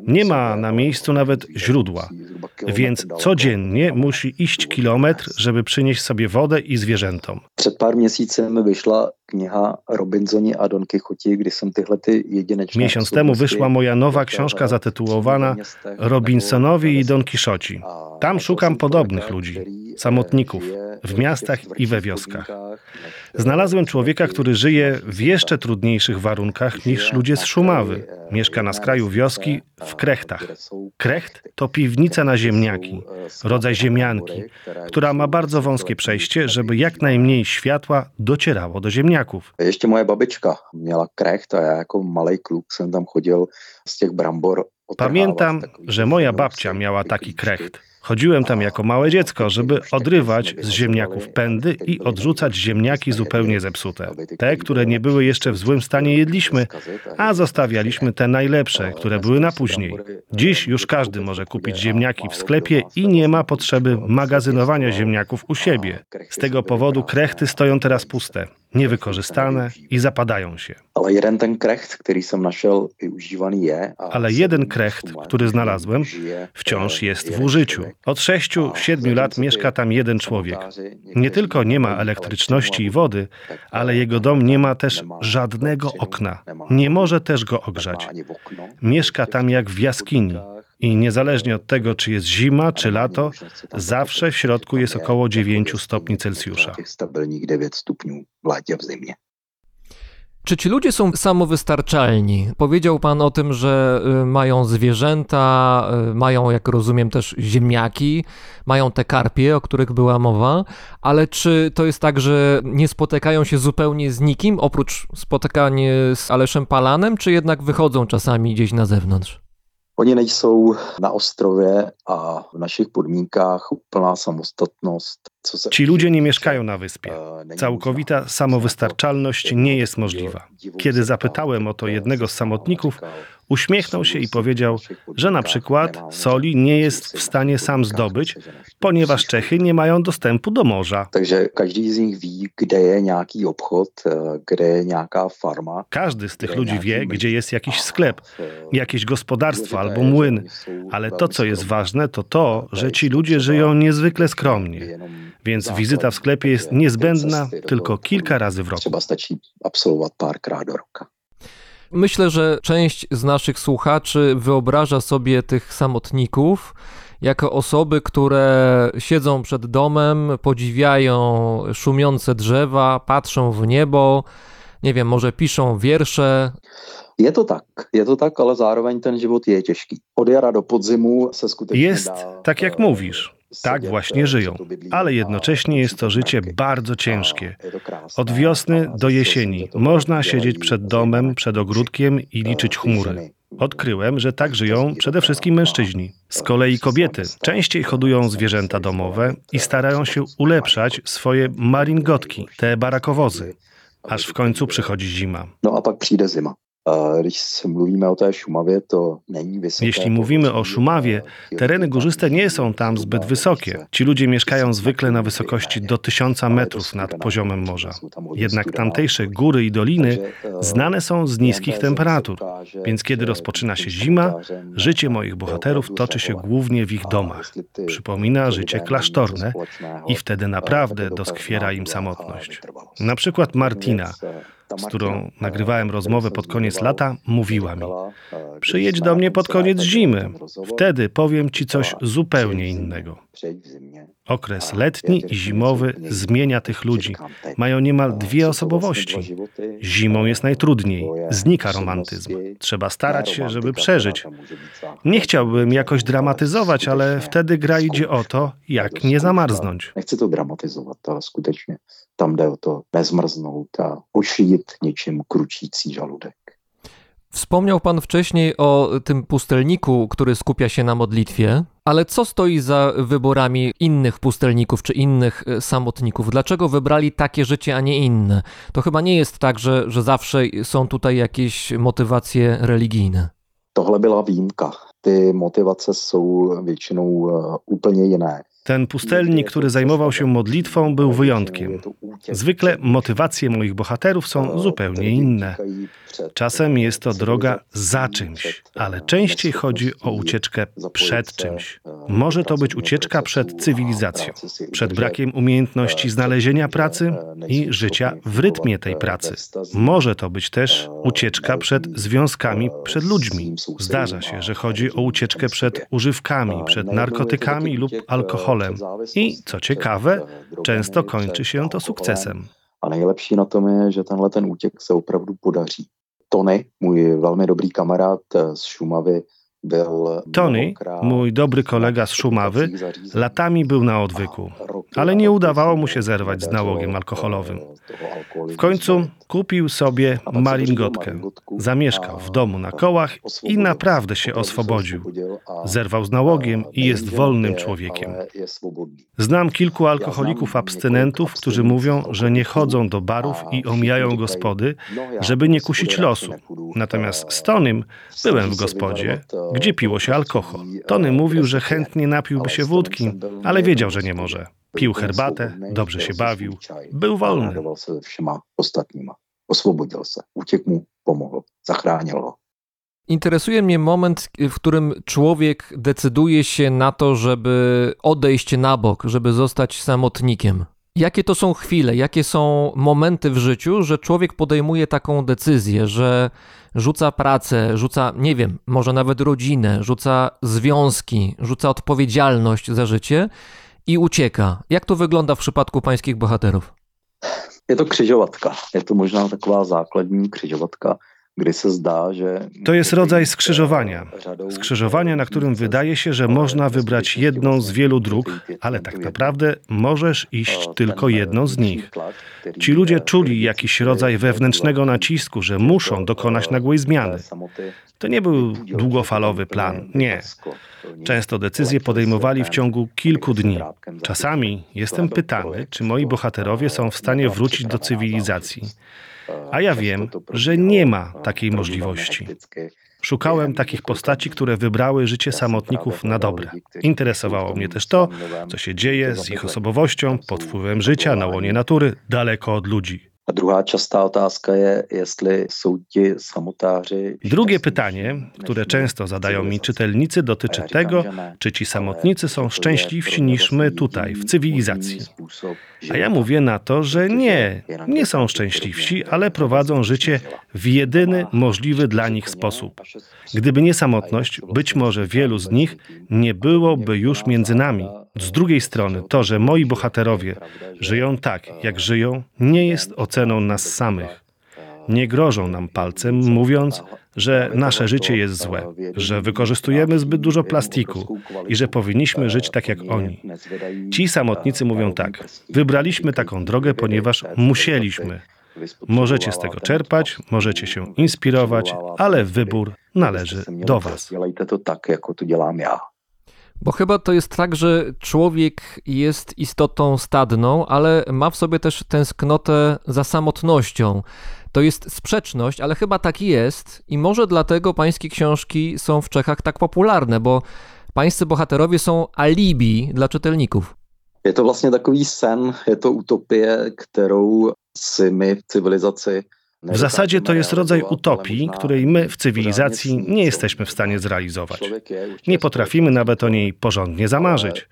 Nie ma na miejscu nawet źródła, więc codziennie musi iść kilometr, żeby przynieść sobie wodę i zwierzętom. Před pár měsíci mi vyšla kniha a Don Quixote, tyhle ty jedinečné Miesiąc temu wyszła moja nowa książka zatytułowana Robinsonowi i Don. A Tam szukam podobnych ludzi, eh, samotników, w miastach i we wioskach. Znalazłem człowieka, który żyje w jeszcze trudniejszych warunkach niż ludzie z Szumawy. Mieszka na skraju wioski w Krechtach. Krecht to piwnica na ziemniaki, rodzaj ziemianki, która ma bardzo wąskie przejście, żeby jak najmniej światła docierało do ziemniaków. Ještě moje babička měla krecht a já jako malý kluk jsem tam chodil z těch brambor Pamiętam, że moja babcia miała taki krecht. Chodziłem tam jako małe dziecko, żeby odrywać z ziemniaków pędy i odrzucać ziemniaki zupełnie zepsute. Te, które nie były jeszcze w złym stanie, jedliśmy, a zostawialiśmy te najlepsze, które były na później. Dziś już każdy może kupić ziemniaki w sklepie i nie ma potrzeby magazynowania ziemniaków u siebie. Z tego powodu krechty stoją teraz puste, niewykorzystane i zapadają się. Ale jeden ten krecht, który znalazłem, wciąż eh, jest w użyciu. Od 6-7 lat mieszka tam jeden człowiek. Nie tylko nie ma elektryczności i wody, ale jego dom nie ma też żadnego okna. Nie może też go ogrzać. Mieszka tam jak w jaskini. I niezależnie od tego, czy jest zima, czy lato, zawsze w środku jest około 9 stopni Celsjusza. Těch stabilních 9 stupňů v létě v zimě. Czy ci ludzie są samowystarczalni? Powiedział pan o tym, że y, mają zwierzęta, y, mają, jak rozumiem, też ziemniaki, mają te karpie, o których była mowa, ale czy to jest tak, że nie spotykają się zupełnie z nikim, oprócz spotykania z Aleszem Palanem, czy jednak wychodzą czasami gdzieś na zewnątrz? Oni nejsou na ostrově a v našich podmínkách úplná samostatnost. Ci ludzie nie mieszkają na wyspie. Całkowita samowystarczalność nie jest możliwa. Kiedy zapytałem o to jednego z samotników, uśmiechnął się i powiedział, że na przykład soli nie jest w stanie sam zdobyć, ponieważ Czechy nie mają dostępu do morza. Takže každý z nich ví, kde je nějaký obchod, kde je nějaká farma. Każdy z tych ludzi wie, gdzie jest jakiś sklep, jakieś gospodarstwo albo młyn. Ale to, co jest ważne, to to, że ci ludzie żyją niezwykle skromnie. Więc základní, wizyta w sklepie jest niezbędna tylko toho kilka obchodu razy w roku. Třeba stačí absolvovat párkrát do roka. Myślę, że część z naszych słuchaczy wyobraża sobie tych samotników jako osoby, które siedzą przed domem, podziwiają szumiące drzewa, patrzą w niebo, nie wiem, może piszą wiersze. Je to tak, je to tak, ale zároveň ten život je těžký. Od jara do podzimu se skutečně Jest tak, jak eh, mówisz. Tak właśnie eh, żyją. Ale jednocześnie jest to życie bardzo ciężkie. Od wiosny do jesieni można siedzieć przed domem, przed ogródkiem i liczyć chmury. Odkryłem, że tak żyją przede wszystkim mężczyźni. Z kolei kobiety częściej hodują zwierzęta domowe i starają się ulepszać swoje maringotki, te barakowozy, aż w końcu przychodzi zima. No a pak přijde zima. Když mluvíme o té Šumavě, to není. Jeśli mówimy o Szumawie, Eh, tereny górzyste nie są tam zbyt wysokie. Ci ludzie mieszkają zwykle na wysokości do 1000 metrów nad poziomem morza. Jednak tamtejsze góry i doliny znane są z niskich temperatur, więc kiedy rozpoczyna się zima, życie moich bohaterów toczy się głównie w ich domach. Przypomina życie klasztorne i wtedy naprawdę doskwiera im samotność. Na przykład Martina, z którą nagrywałem rozmowę pod koniec lata, mówiła mi: Przyjedź do mnie pod koniec zimy. Wtedy powiem ci coś zupełnie innego. Okres letni i zimowy zmienia tych ludzi. Mają niemal dwie osobowości. Zimą jest najtrudniej, znika romantyzm. Trzeba starać się, żeby przeżyć. Nie chciałbym jakoś dramatyzować, ale wtedy gra idzie o to, jak nie zamarznąć. Nechci to dramatizovat, ale skutečně tam jde o to nezmrznout a ošidit něčím kručící žaludek. Wspomniał Pan wcześniej o tym pustelniku, który skupia się na modlitwie, ale co stoi za wyborami innych pustelników czy innych e, samotników? Dlaczego wybrali takie życie, a nie inne? To chyba nie jest tak, że, że zawsze są tutaj jakieś motywacje religijne. Tohle byla výjimka. Ty motivace jsou většinou eh, úplně jiné. Ten pustelnik, który zajmował się modlitwą, był wyjątkiem. Zwykle motywacje moich bohaterów są zupełnie inne. Czasem jest to droga za czymś, ale częściej chodzi o ucieczkę przed czymś. Może to być ucieczka przed cywilizacją, przed brakiem umiejętności znalezienia pracy i życia w rytmie tej pracy. Może to być też ucieczka przed związkami, przed ludźmi. Zdarza się, że chodzi o ucieczkę przed używkami, przed narkotykami lub alkoholem. I co ciekawe, często kończy się to sukcesem. A nejlepší na tom je, že tenhle ten útěk se opravdu podaří. Tony, můj velmi dobrý kamarád eh, z Šumavy, Tony, mój dobry kolega z Szumawy, latami był na odwyku, ale nie udawało mu się zerwać z nałogiem alkoholowym. W końcu kupił sobie maringotkę. Zamieszkał w domu na kołach i naprawdę się oswobodził. Zerwał z nałogiem i jest wolnym człowiekiem. Znam kilku alkoholików abstynentów, którzy mówią, że nie chodzą do barów i omijają gospody, żeby nie kusić losu. Natomiast z Tonym byłem w gospodzie, gdzie piło się alkohol. Tony mówił, że chętnie napiłby się wódki, ale wiedział, że nie może. Pił herbatę, dobrze się bawił, był wolny. Osvobodil se. Útěk mu pomohl. Zachránil ho. Interesuje mnie moment, w którym człowiek decyduje się na to, żeby odejść na bok, żeby zostać samotnikiem. Jakie to są chwile, jakie są momenty w życiu, że człowiek podejmuje taką decyzję, że rzuca pracę, rzuca, nie wiem, może nawet rodzinę, rzuca związki, rzuca odpowiedzialność za życie i ucieka. Jak to wygląda w przypadku pańskich bohaterów? Je to křižovatka. Je to možná taková základní křižovatka, To jest rodzaj skrzyżowania. Skrzyżowania, na którym wydaje się, że można wybrać jedną z wielu dróg, ale tak naprawdę możesz iść tylko jedną z nich. Ci ludzie czuli jakiś rodzaj wewnętrznego nacisku, że muszą dokonać nagłej zmiany. To nie był długofalowy plan, nie. Często decyzje podejmowali w ciągu kilku dni. Czasami jestem pytany, czy moi bohaterowie są w stanie wrócić do cywilizacji. A ja wiem, że nie ma takiej możliwości. Szukałem takich postaci, które wybrały życie samotników na dobre. Interesowało mnie też to, co się dzieje z ich osobowością pod wpływem życia na łonie natury, daleko od ludzi. A druhá častá otázka je, jestli jsou ti samotáři... Drugie pytanie, które często zadają mi czytelnicy, dotyczy tego, czy ci samotnicy są szczęśliwsi niż my tutaj, w cywilizacji. A ja mówię na to, że nie, nie są szczęśliwsi, ale prowadzą życie w jedyny możliwy dla nich sposób. Gdyby nie samotność, być może wielu z nich nie byłoby już między nami. Z drugiej strony, to, że moi bohaterowie żyją tak, jak żyją, nie jest oceną nas samych. Nie grożą nam palcem, mówiąc, że nasze życie jest złe, że wykorzystujemy zbyt dużo plastiku i że powinniśmy żyć tak jak oni. Ci samotnicy mówią tak: Wybraliśmy taką drogę, ponieważ musieliśmy. Możecie z tego czerpać, możecie się inspirować, ale wybór należy do Was. To tak, jako to já. Bo chyba to jest tak, że człowiek jest istotą stadną, ale ma w sobie też tęsknotę za samotnością. To jest sprzeczność, ale chyba tak jest i może dlatego pańskie książki są w Czechach tak popularne, bo pańscy bohaterowie są alibi dla czytelników. Je to vlastně takový sen, je to utopie, kterou si my v W zasadzie to jest rodzaj utopii, której my w cywilizacji nie jesteśmy w stanie zrealizować. Nie potrafimy nawet o niej porządnie zamarzyć.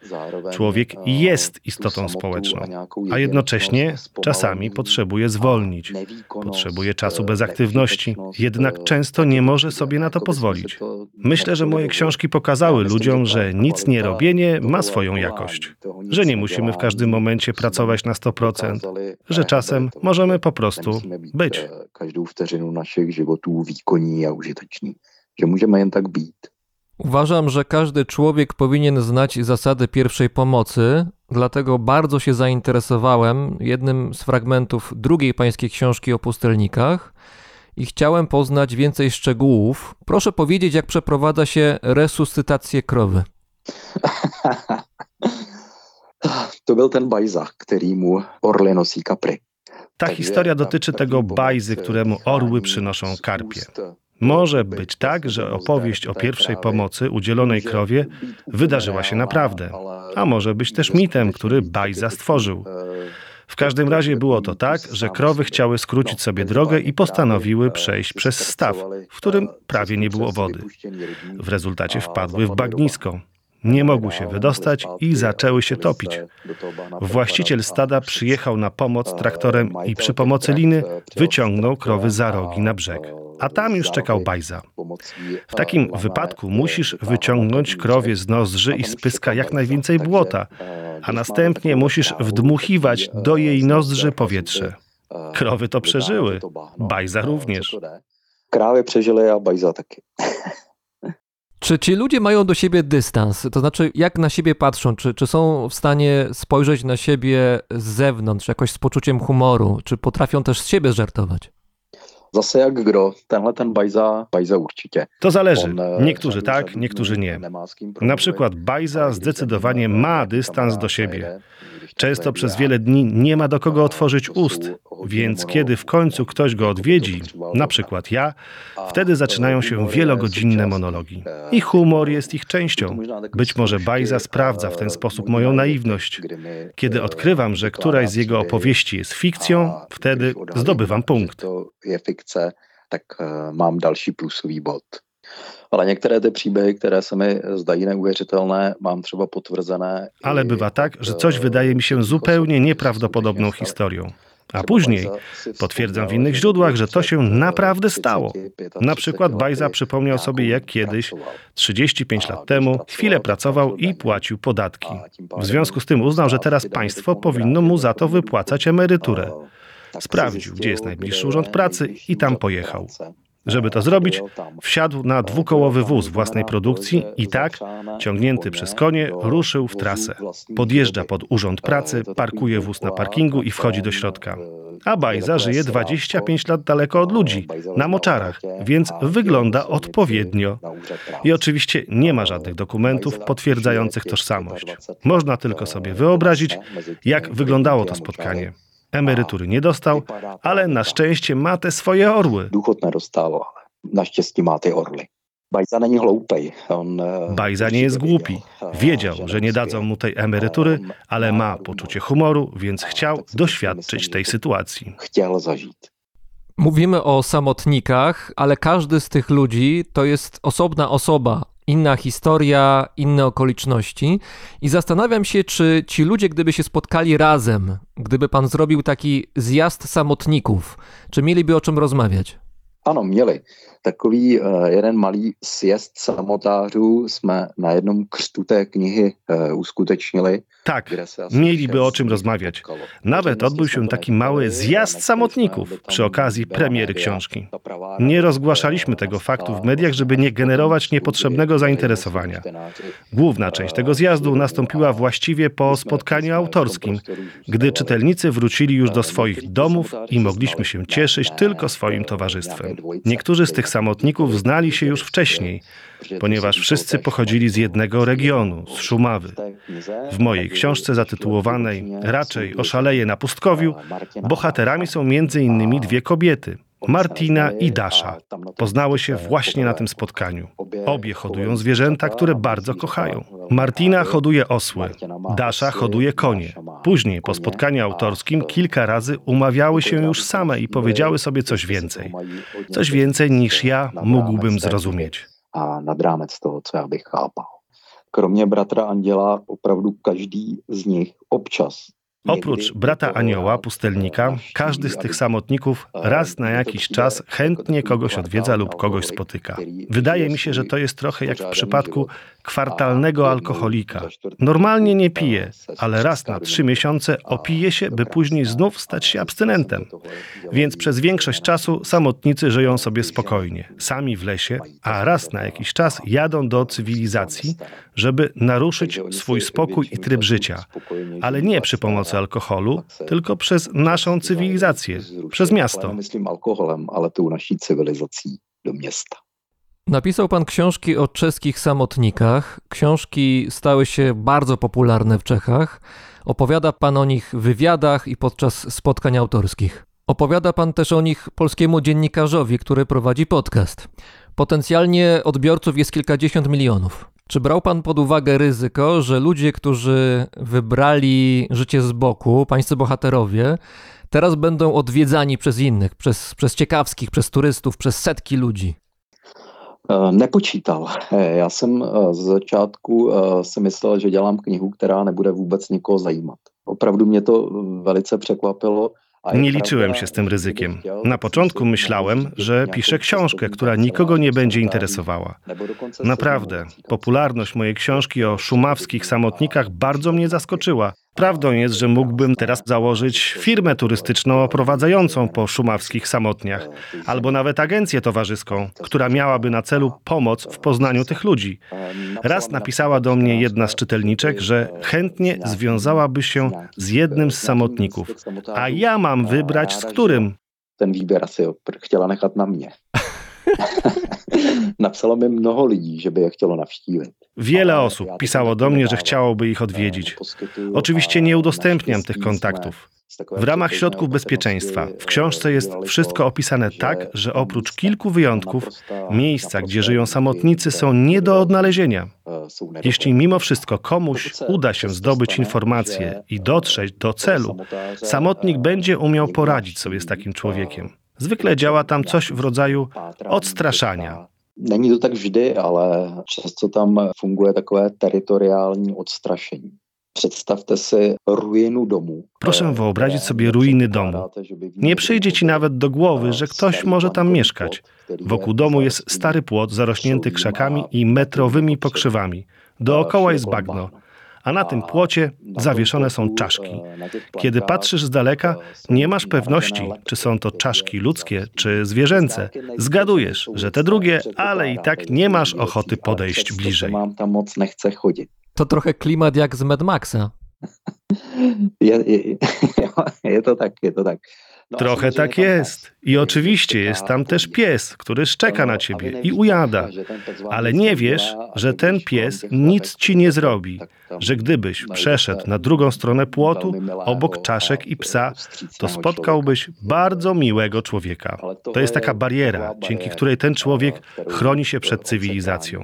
Człowiek jest istotą społeczną, a jednocześnie czasami potrzebuje zwolnić. Potrzebuje czasu bez aktywności, jednak często nie może sobie na to pozwolić. Myślę, że moje książki pokazały ludziom, że nic nie robienie ma swoją jakość, że nie musimy w każdym momencie pracować na 100%, że czasem możemy po prostu być. Každou vteřinu našich životů výkonní a užitečný. Že můžeme jen tak být. Uważam, że każdy człowiek powinien znać zasady pierwszej pomocy, dlatego bardzo się zainteresowałem jednym z fragmentów drugiej pańskiej książki o pustelnikach i chciałem poznać więcej szczegółów. Proszę powiedzieć, jak przeprowadza się resuscytację krowy. To byl ten bajza, který mu orly nosí kapry. Ta historia dotyczy tego bajzy, któremu orły przynoszą karpie. Może być tak, że opowieść o pierwszej pomocy udzielonej krowie wydarzyła się naprawdę, a może być też mitem, który Bajza stworzył. W każdym razie było to tak, że krowy chciały skrócić sobie drogę i postanowiły przejść przez staw, w którym prawie nie było wody. W rezultacie wpadły w bagnisko. Nie mogły się wydostać i zaczęły się topić. Właściciel stada przyjechał na pomoc traktorem i przy pomocy liny wyciągnął krowy za rogi na brzeg. A tam już czekał Bajza. W takim wypadku musisz wyciągnąć krowie z nozdrzy i z pyska jak najwięcej błota, a następnie musisz wdmuchiwać do jej nozdrzy powietrze. Krowy to przeżyły, Bajza również. Krávy přežily a bajza taky. Czy ci ludzie mają do siebie dystans? To znaczy, jak na siebie patrzą? Czy, czy są w stanie spojrzeć na siebie z zewnątrz, jakoś z poczuciem humoru? Czy potrafią też z siebie żartować? Zase jak kdo, tenhle ten bajza, bajza určitě. To zależy. E, Niektórzy tak, niektórzy nie. Na przykład Bajza zdecydowanie ma dystans do siebie. Często przez wiele dni nie ma do kogo otworzyć ust, więc kiedy w końcu ktoś go odwiedzi, na przykład ja, wtedy zaczynają się wielogodzinne monologi. I humor jest ich częścią. Być może Bajza sprawdza w ten sposób moją naiwność. Kiedy odkrywam, że któraś z jego opowieści jest fikcją, wtedy zdobywam punkt. tak e, mám další plusový bod. Ale některé ty příběhy, které se mi zdají neuvěřitelné, mám třeba potvrzené. Ale bywa tak, że e, coś wydaje mi się zupełnie nieprawdopodobną historią. A później potwierdzam w innych źródłach, że to się naprawdę 30, stało. 35 Na przykład Bajza przypomniał sobie, jak kiedyś, pracoval. 35 lat temu, chwilę pracował i płacił podatki. W związku z tym uznał, że teraz państwo powinno mu za to wypłacać emeryturę. Tak Sprawdził, gdzie jest najbliższy urząd pracy i tam pojechał. Żeby to zrobić, wsiadł na dwukołowy wóz własnej produkcji i tak, ciągnięty przez konie, ruszył w trasę. Podjeżdża pod urząd pracy, parkuje wóz na parkingu i wchodzi do środka. A Bajza żyje 25 lat daleko od ludzi, na moczarach, więc wygląda odpowiednio. I oczywiście nie ma żadnych dokumentów potwierdzających tożsamość. Można tylko sobie wyobrazić, jak wyglądało to spotkanie. Emerytury nie dostał, ale na szczęście ma te swoje orły. Důchod nedostával, ale naštěstí má ty orly. Bajza není hloupej. On, e, Bajza nie jest głupi. Wiedział, że nie dadzą mu tej emerytury, ale ma poczucie humoru, więc chciał doświadczyć tej sytuacji. Chtěl zažít. Mówimy o samotnikach, ale każdy z tych ludzi to jest osobna osoba, inna historia, inne okoliczności. I zastanawiam się, czy ci ludzie, gdyby się spotkali razem, gdyby pan zrobił taki zjazd samotników, czy mieliby o czym rozmawiać? Ano, měli. Takový uh, jeden malý sjezd samotářů jsme na jednom křtu té knihy uh, uskutečnili. Tak, mieliby o czym rozmawiać. Nawet odbył się taki mały zjazd samotników przy okazji premiery książki. Nie rozgłaszaliśmy tego faktu w mediach, żeby nie generować niepotrzebnego zainteresowania. Główna część tego zjazdu nastąpiła właściwie po spotkaniu autorskim, gdy czytelnicy wrócili już do swoich domów i mogliśmy się cieszyć tylko swoim towarzystwem. Niektórzy z tych samotników znali się już wcześniej, ponieważ wszyscy pochodzili z jednego regionu, z Szumawy. W mojej książce zatytułowanej Raczej oszaleje na pustkowiu bohaterami są między innymi dwie kobiety. Martina i Dasza poznały się właśnie na tym spotkaniu. Obie hodują zwierzęta, które bardzo kochają. Martina hoduje osły, Dasza hoduje konie. Później, po spotkaniu autorskim, kilka razy umawiały się już same i powiedziały sobie coś więcej. Coś więcej niż ja mógłbym zrozumieć. A nad rámec toho, co já bych chápal. Kromě bratra Anděla, opravdu z nich občas Oprócz brata Anioła, pustelnika, każdy z tych samotników raz na jakiś czas chętnie kogoś odwiedza lub kogoś spotyka. Wydaje mi się, że to jest trochę jak w przypadku kwartalnego alkoholika. Normalnie nie pije, ale raz na trzy miesiące opije się, by później znów stać się abstynentem. Więc przez większość czasu samotnicy żyją sobie spokojnie, sami w lesie, a raz na jakiś czas jadą do cywilizacji, żeby naruszyć swój spokój i tryb życia, ale nie przy pomocy alkoholu, tylko przez naszą cywilizację, przez miasto. Myslím alkoholem, ale tou naší civilizací do města. Napisał pan książki o czeskich samotnikach. Książki stały się bardzo popularne w Czechach. Opowiada pan o nich w wywiadach i podczas spotkań autorskich. Opowiada pan też o nich polskiemu dziennikarzowi, który prowadzi podcast. Potencjalnie odbiorców jest kilkadziesiąt milionów. Czy brał pan pod uwagę ryzyko, że ludzie, którzy wybrali życie z boku, pańscy bohaterowie, teraz będą odwiedzani przez innych, przez, przez ciekawskich, przez turystów, przez setki ludzi? Eh, Nepočítal. Eh, Já jsem eh, z začátku si myslel, že dělám knihu, která nebude vůbec nikoho zajímat. Opravdu mě to velice překvapilo. Nie liczyłem się z tym ryzykiem. Na początku myślałem, że piszę książkę, która nikogo nie będzie interesowała. Naprawdę, popularność mojej książki o szumawskich samotnikach bardzo mnie zaskoczyła. Prawdą jest, że mógłbym teraz założyć firmę turystyczną oprowadzającą po szumawskich samotniach, albo nawet agencję towarzyską, która miałaby na celu pomoc w poznaniu tych ludzi. Raz napisała do mnie jedna z czytelniczek, że chętnie związałaby się z jednym z samotników, a ja mam wybrać z którym. Ten opr- chtěla nechat na mě. Napsalo mi mnoho lidí, že by je chtělo navštívit. Wiele osób pisało do mnie, że chciałoby ich odwiedzić. Oczywiście nie udostępniam tych kontaktów. W ramach środków bezpieczeństwa w książce jest wszystko opisane tak, że oprócz kilku wyjątków, miejsca, gdzie żyją samotnicy, są nie do odnalezienia. Jeśli mimo wszystko komuś uda się zdobyć informacje i dotrzeć do celu, samotnik będzie umiał poradzić sobie z takim człowiekiem. Zwykle działa tam coś w rodzaju odstraszania. Není to tak vždy, ale často tam funguje takové teritoriální odstrašení. Představte si ruinu domu. Proszę wyobrazić sobie ruiny domu. Nie przyjdzie ci nawet do głowy, że ktoś może tam mieszkać. Wokół domu jest stary płot zarośnięty krzakami i metrowymi pokrzywami. Dookoła jest bagno, a na tym płocie zawieszone są czaszki. Kiedy patrzysz z daleka, nie masz pewności, czy są to czaszki ludzkie, czy zwierzęce. Zgadujesz, że te drugie, ale i tak nie masz ochoty podejść bliżej. To trochę klimat jak z Mad Maxa. Je, je, je to tak, je to tak. No, Trochę tak jest. I oczywiście jest tam też pies, który szczeka na ciebie i ujada. Ale nie wiesz, że ten pies nic ci nie zrobi, że gdybyś przeszedł na drugą stronę płotu, obok czaszek i psa, to spotkałbyś bardzo miłego człowieka. To jest taka bariera, dzięki której ten człowiek chroni się przed cywilizacją.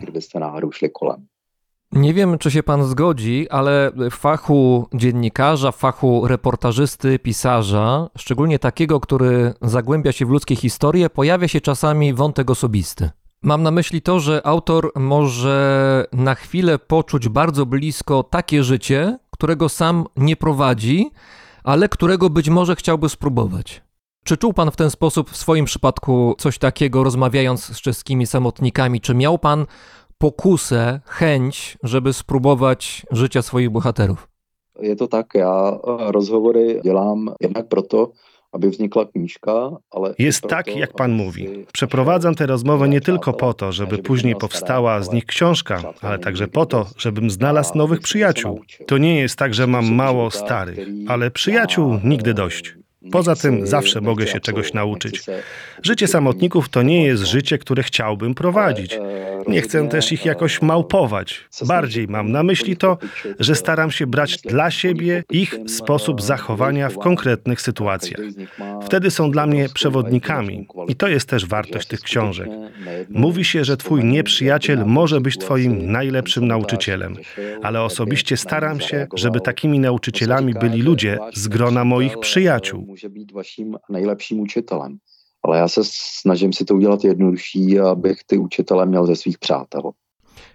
Nie wiem, czy się pan zgodzi, ale w fachu dziennikarza, w fachu reportażysty, pisarza, szczególnie takiego, który zagłębia się w ludzkie historie, pojawia się czasami wątek osobisty. Mam na myśli to, że autor może na chwilę poczuć bardzo blisko takie życie, którego sam nie prowadzi, ale którego być może chciałby spróbować. Czy czuł pan w ten sposób w swoim przypadku coś takiego, rozmawiając z czeskimi samotnikami? Czy miał pan pokusę, chęć, żeby spróbować życia swoich bohaterów? Je to tak, já eh, rozhovory dělám jednak proto, aby vznikla knížka, ale i Jest proto, tak, jak pan mówi. Przeprowadzam te rozmowy nie tylko po to, żeby później powstała z nich książka, ale także po to, żebym znalazł nowych przyjaciół. To nie jest tak, że mam mało starych, ale przyjaciół nigdy dość. Poza tym zawsze mogę się czegoś nauczyć. Życie samotników to nie jest życie, które chciałbym prowadzić. Nie chcę też ich jakoś małpować. Bardziej mam na myśli to, że staram się brać dla siebie ich sposób zachowania w konkretnych sytuacjach. Wtedy są dla mnie przewodnikami i to jest też wartość tych książek. Mówi się, że twój nieprzyjaciel może być twoim najlepszym nauczycielem, ale osobiście staram się, żeby takimi nauczycielami byli ludzie z grona moich przyjaciół. Může být vaším nejlepším učitelem. Ale já se snažím si to udělat jednodušší, abych ty učitele měl ze svých přátel.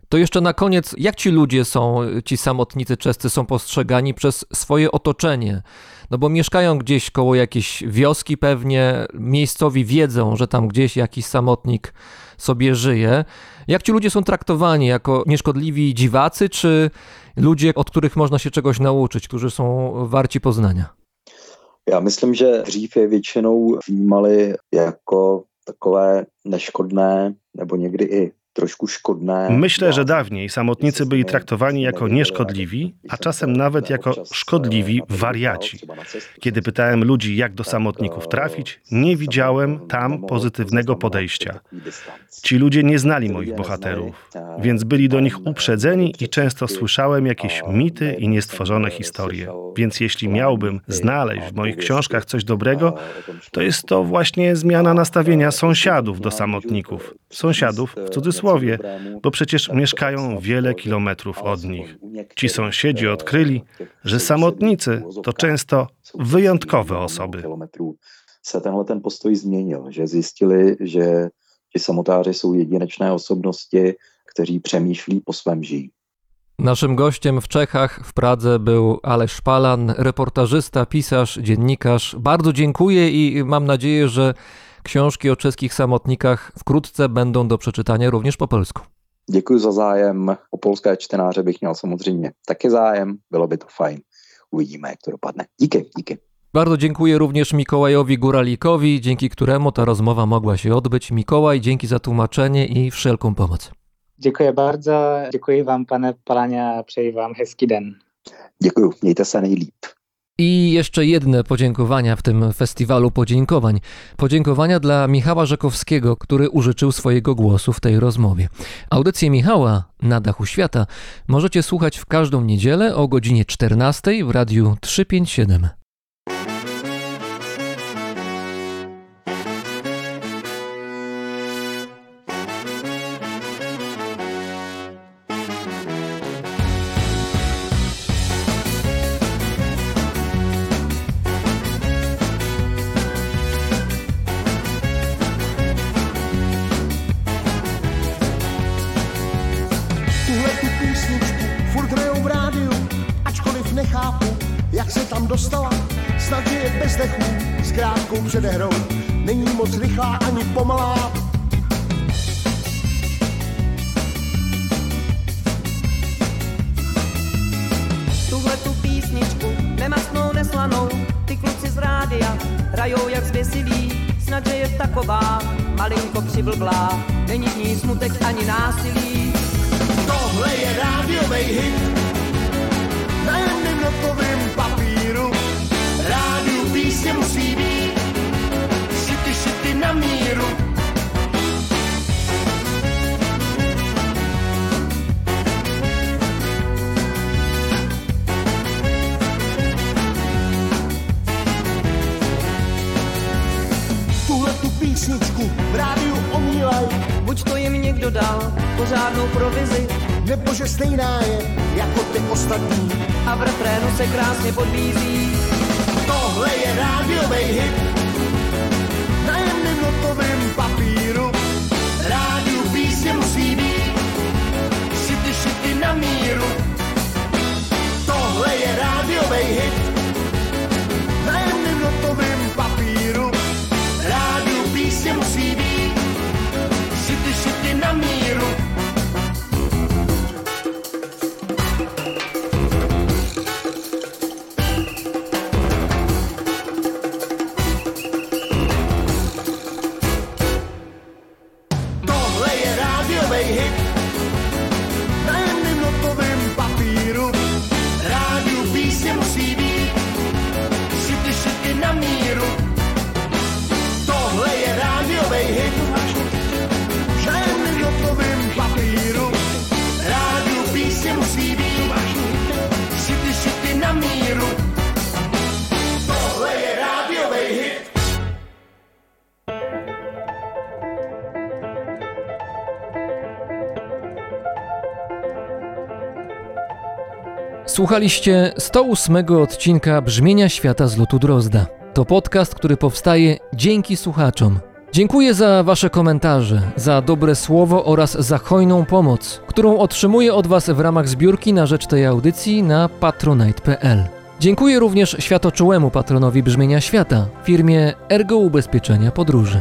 To jeszcze na koniec, jak ci ludzie są, ci samotnicy czescy są postrzegani przez swoje otoczenie? No bo mieszkają gdzieś koło jakiejś wioski pewnie, miejscowi wiedzą, że tam gdzieś jakiś samotnik sobie żyje. Jak ci ludzie są traktowani? Jako nieszkodliwi dziwacy, czy ludzie, od których można się czegoś nauczyć, którzy są warci poznania? Já myslím, že dřív je většinou vnímali jako takové neškodné nebo někdy i. Myślę, że dawniej samotnicy byli traktowani jako nieszkodliwi, a czasem nawet jako szkodliwi wariaci. Kiedy pytałem ludzi, jak do samotników trafić, nie widziałem tam pozytywnego podejścia. Ci ludzie nie znali moich bohaterów, więc byli do nich uprzedzeni i często słyszałem jakieś mity i niestworzone historie. Więc jeśli miałbym znaleźć w moich książkach coś dobrego, to jest to właśnie zmiana nastawienia sąsiadów do samotników. Sąsiadów w cudzysłowie bo przecież mieszkają wiele kilometrów od nich. Ci sąsiedzi odkryli, że samotnicy to często wyjątkowe osoby. Se tenhle ten postoj změnil, že zjistili, že ti samotáři jsou jedinečné osobnosti, kteří přemýšlí po svém žijí. Naszym gościem w Czechach, w Pradze był Aleš Palan, reportażysta, pisarz, dziennikarz. Bardzo dziękuję i mam nadzieję, że książki o czeskich samotnikach wkrótce będą do przeczytania również po polsku. Děkuji za zájem. O polské čtenáře bych měl samozřejmě taky zájem. Bylo by to fajn. Uvidíme, jak to dopadne. Díky, díky. Bardzo dziękuję również Mikołajowi Góralikowi, dzięki któremu ta rozmowa mogła się odbyć. Mikołaj, dzięki za tłumaczenie i wszelką pomoc. Dziękuję bardzo. Dziękuję Wam, pane Palania. Přeji Wam hezký den. Děkuji, mějte se nejlíp. I jeszcze jedne podziękowania w tym festiwalu podziękowań. Podziękowania dla Michała Rzekowskiego, który użyczył swojego głosu w tej rozmowie. Audycję Michała na dachu świata możecie słuchać w każdą niedzielę o godzinie 14 w radiu 357. Słuchaliście 108 odcinka Brzmienia Świata z lotu Drozda. To podcast, który powstaje dzięki słuchaczom. Dziękuję za Wasze komentarze, za dobre słowo oraz za hojną pomoc, którą otrzymuję od Was w ramach zbiórki na rzecz tej audycji na patronite.pl. Dziękuję również światoczułemu patronowi Brzmienia Świata, firmie Ergo Ubezpieczenia Podróży.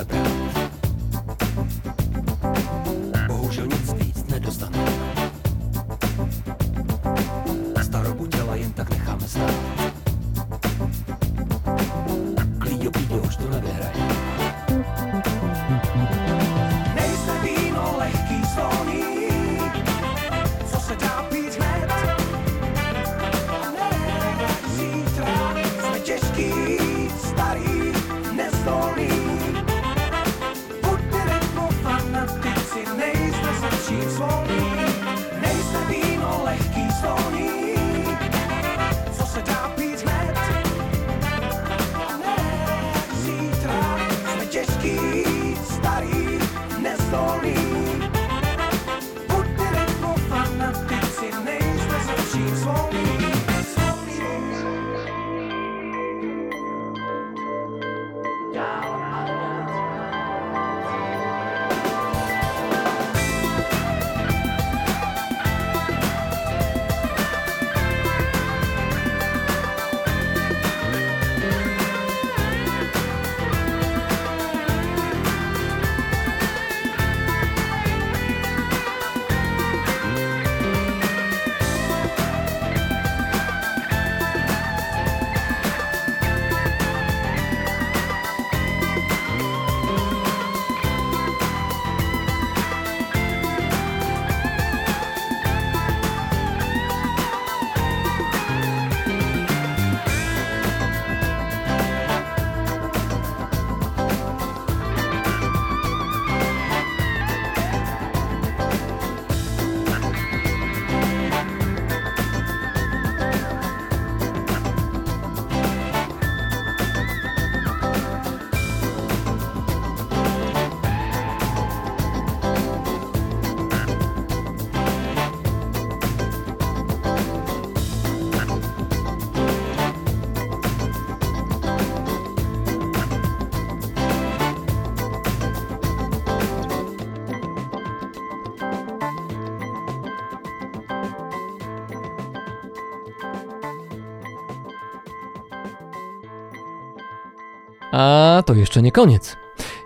about. A to jeszcze nie koniec.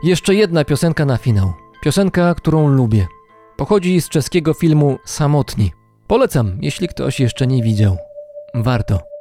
Jeszcze jedna piosenka na finał. Piosenka, którą lubię. Pochodzi z czeskiego filmu Samotni. Polecam, jeśli ktoś jeszcze nie widział. Warto.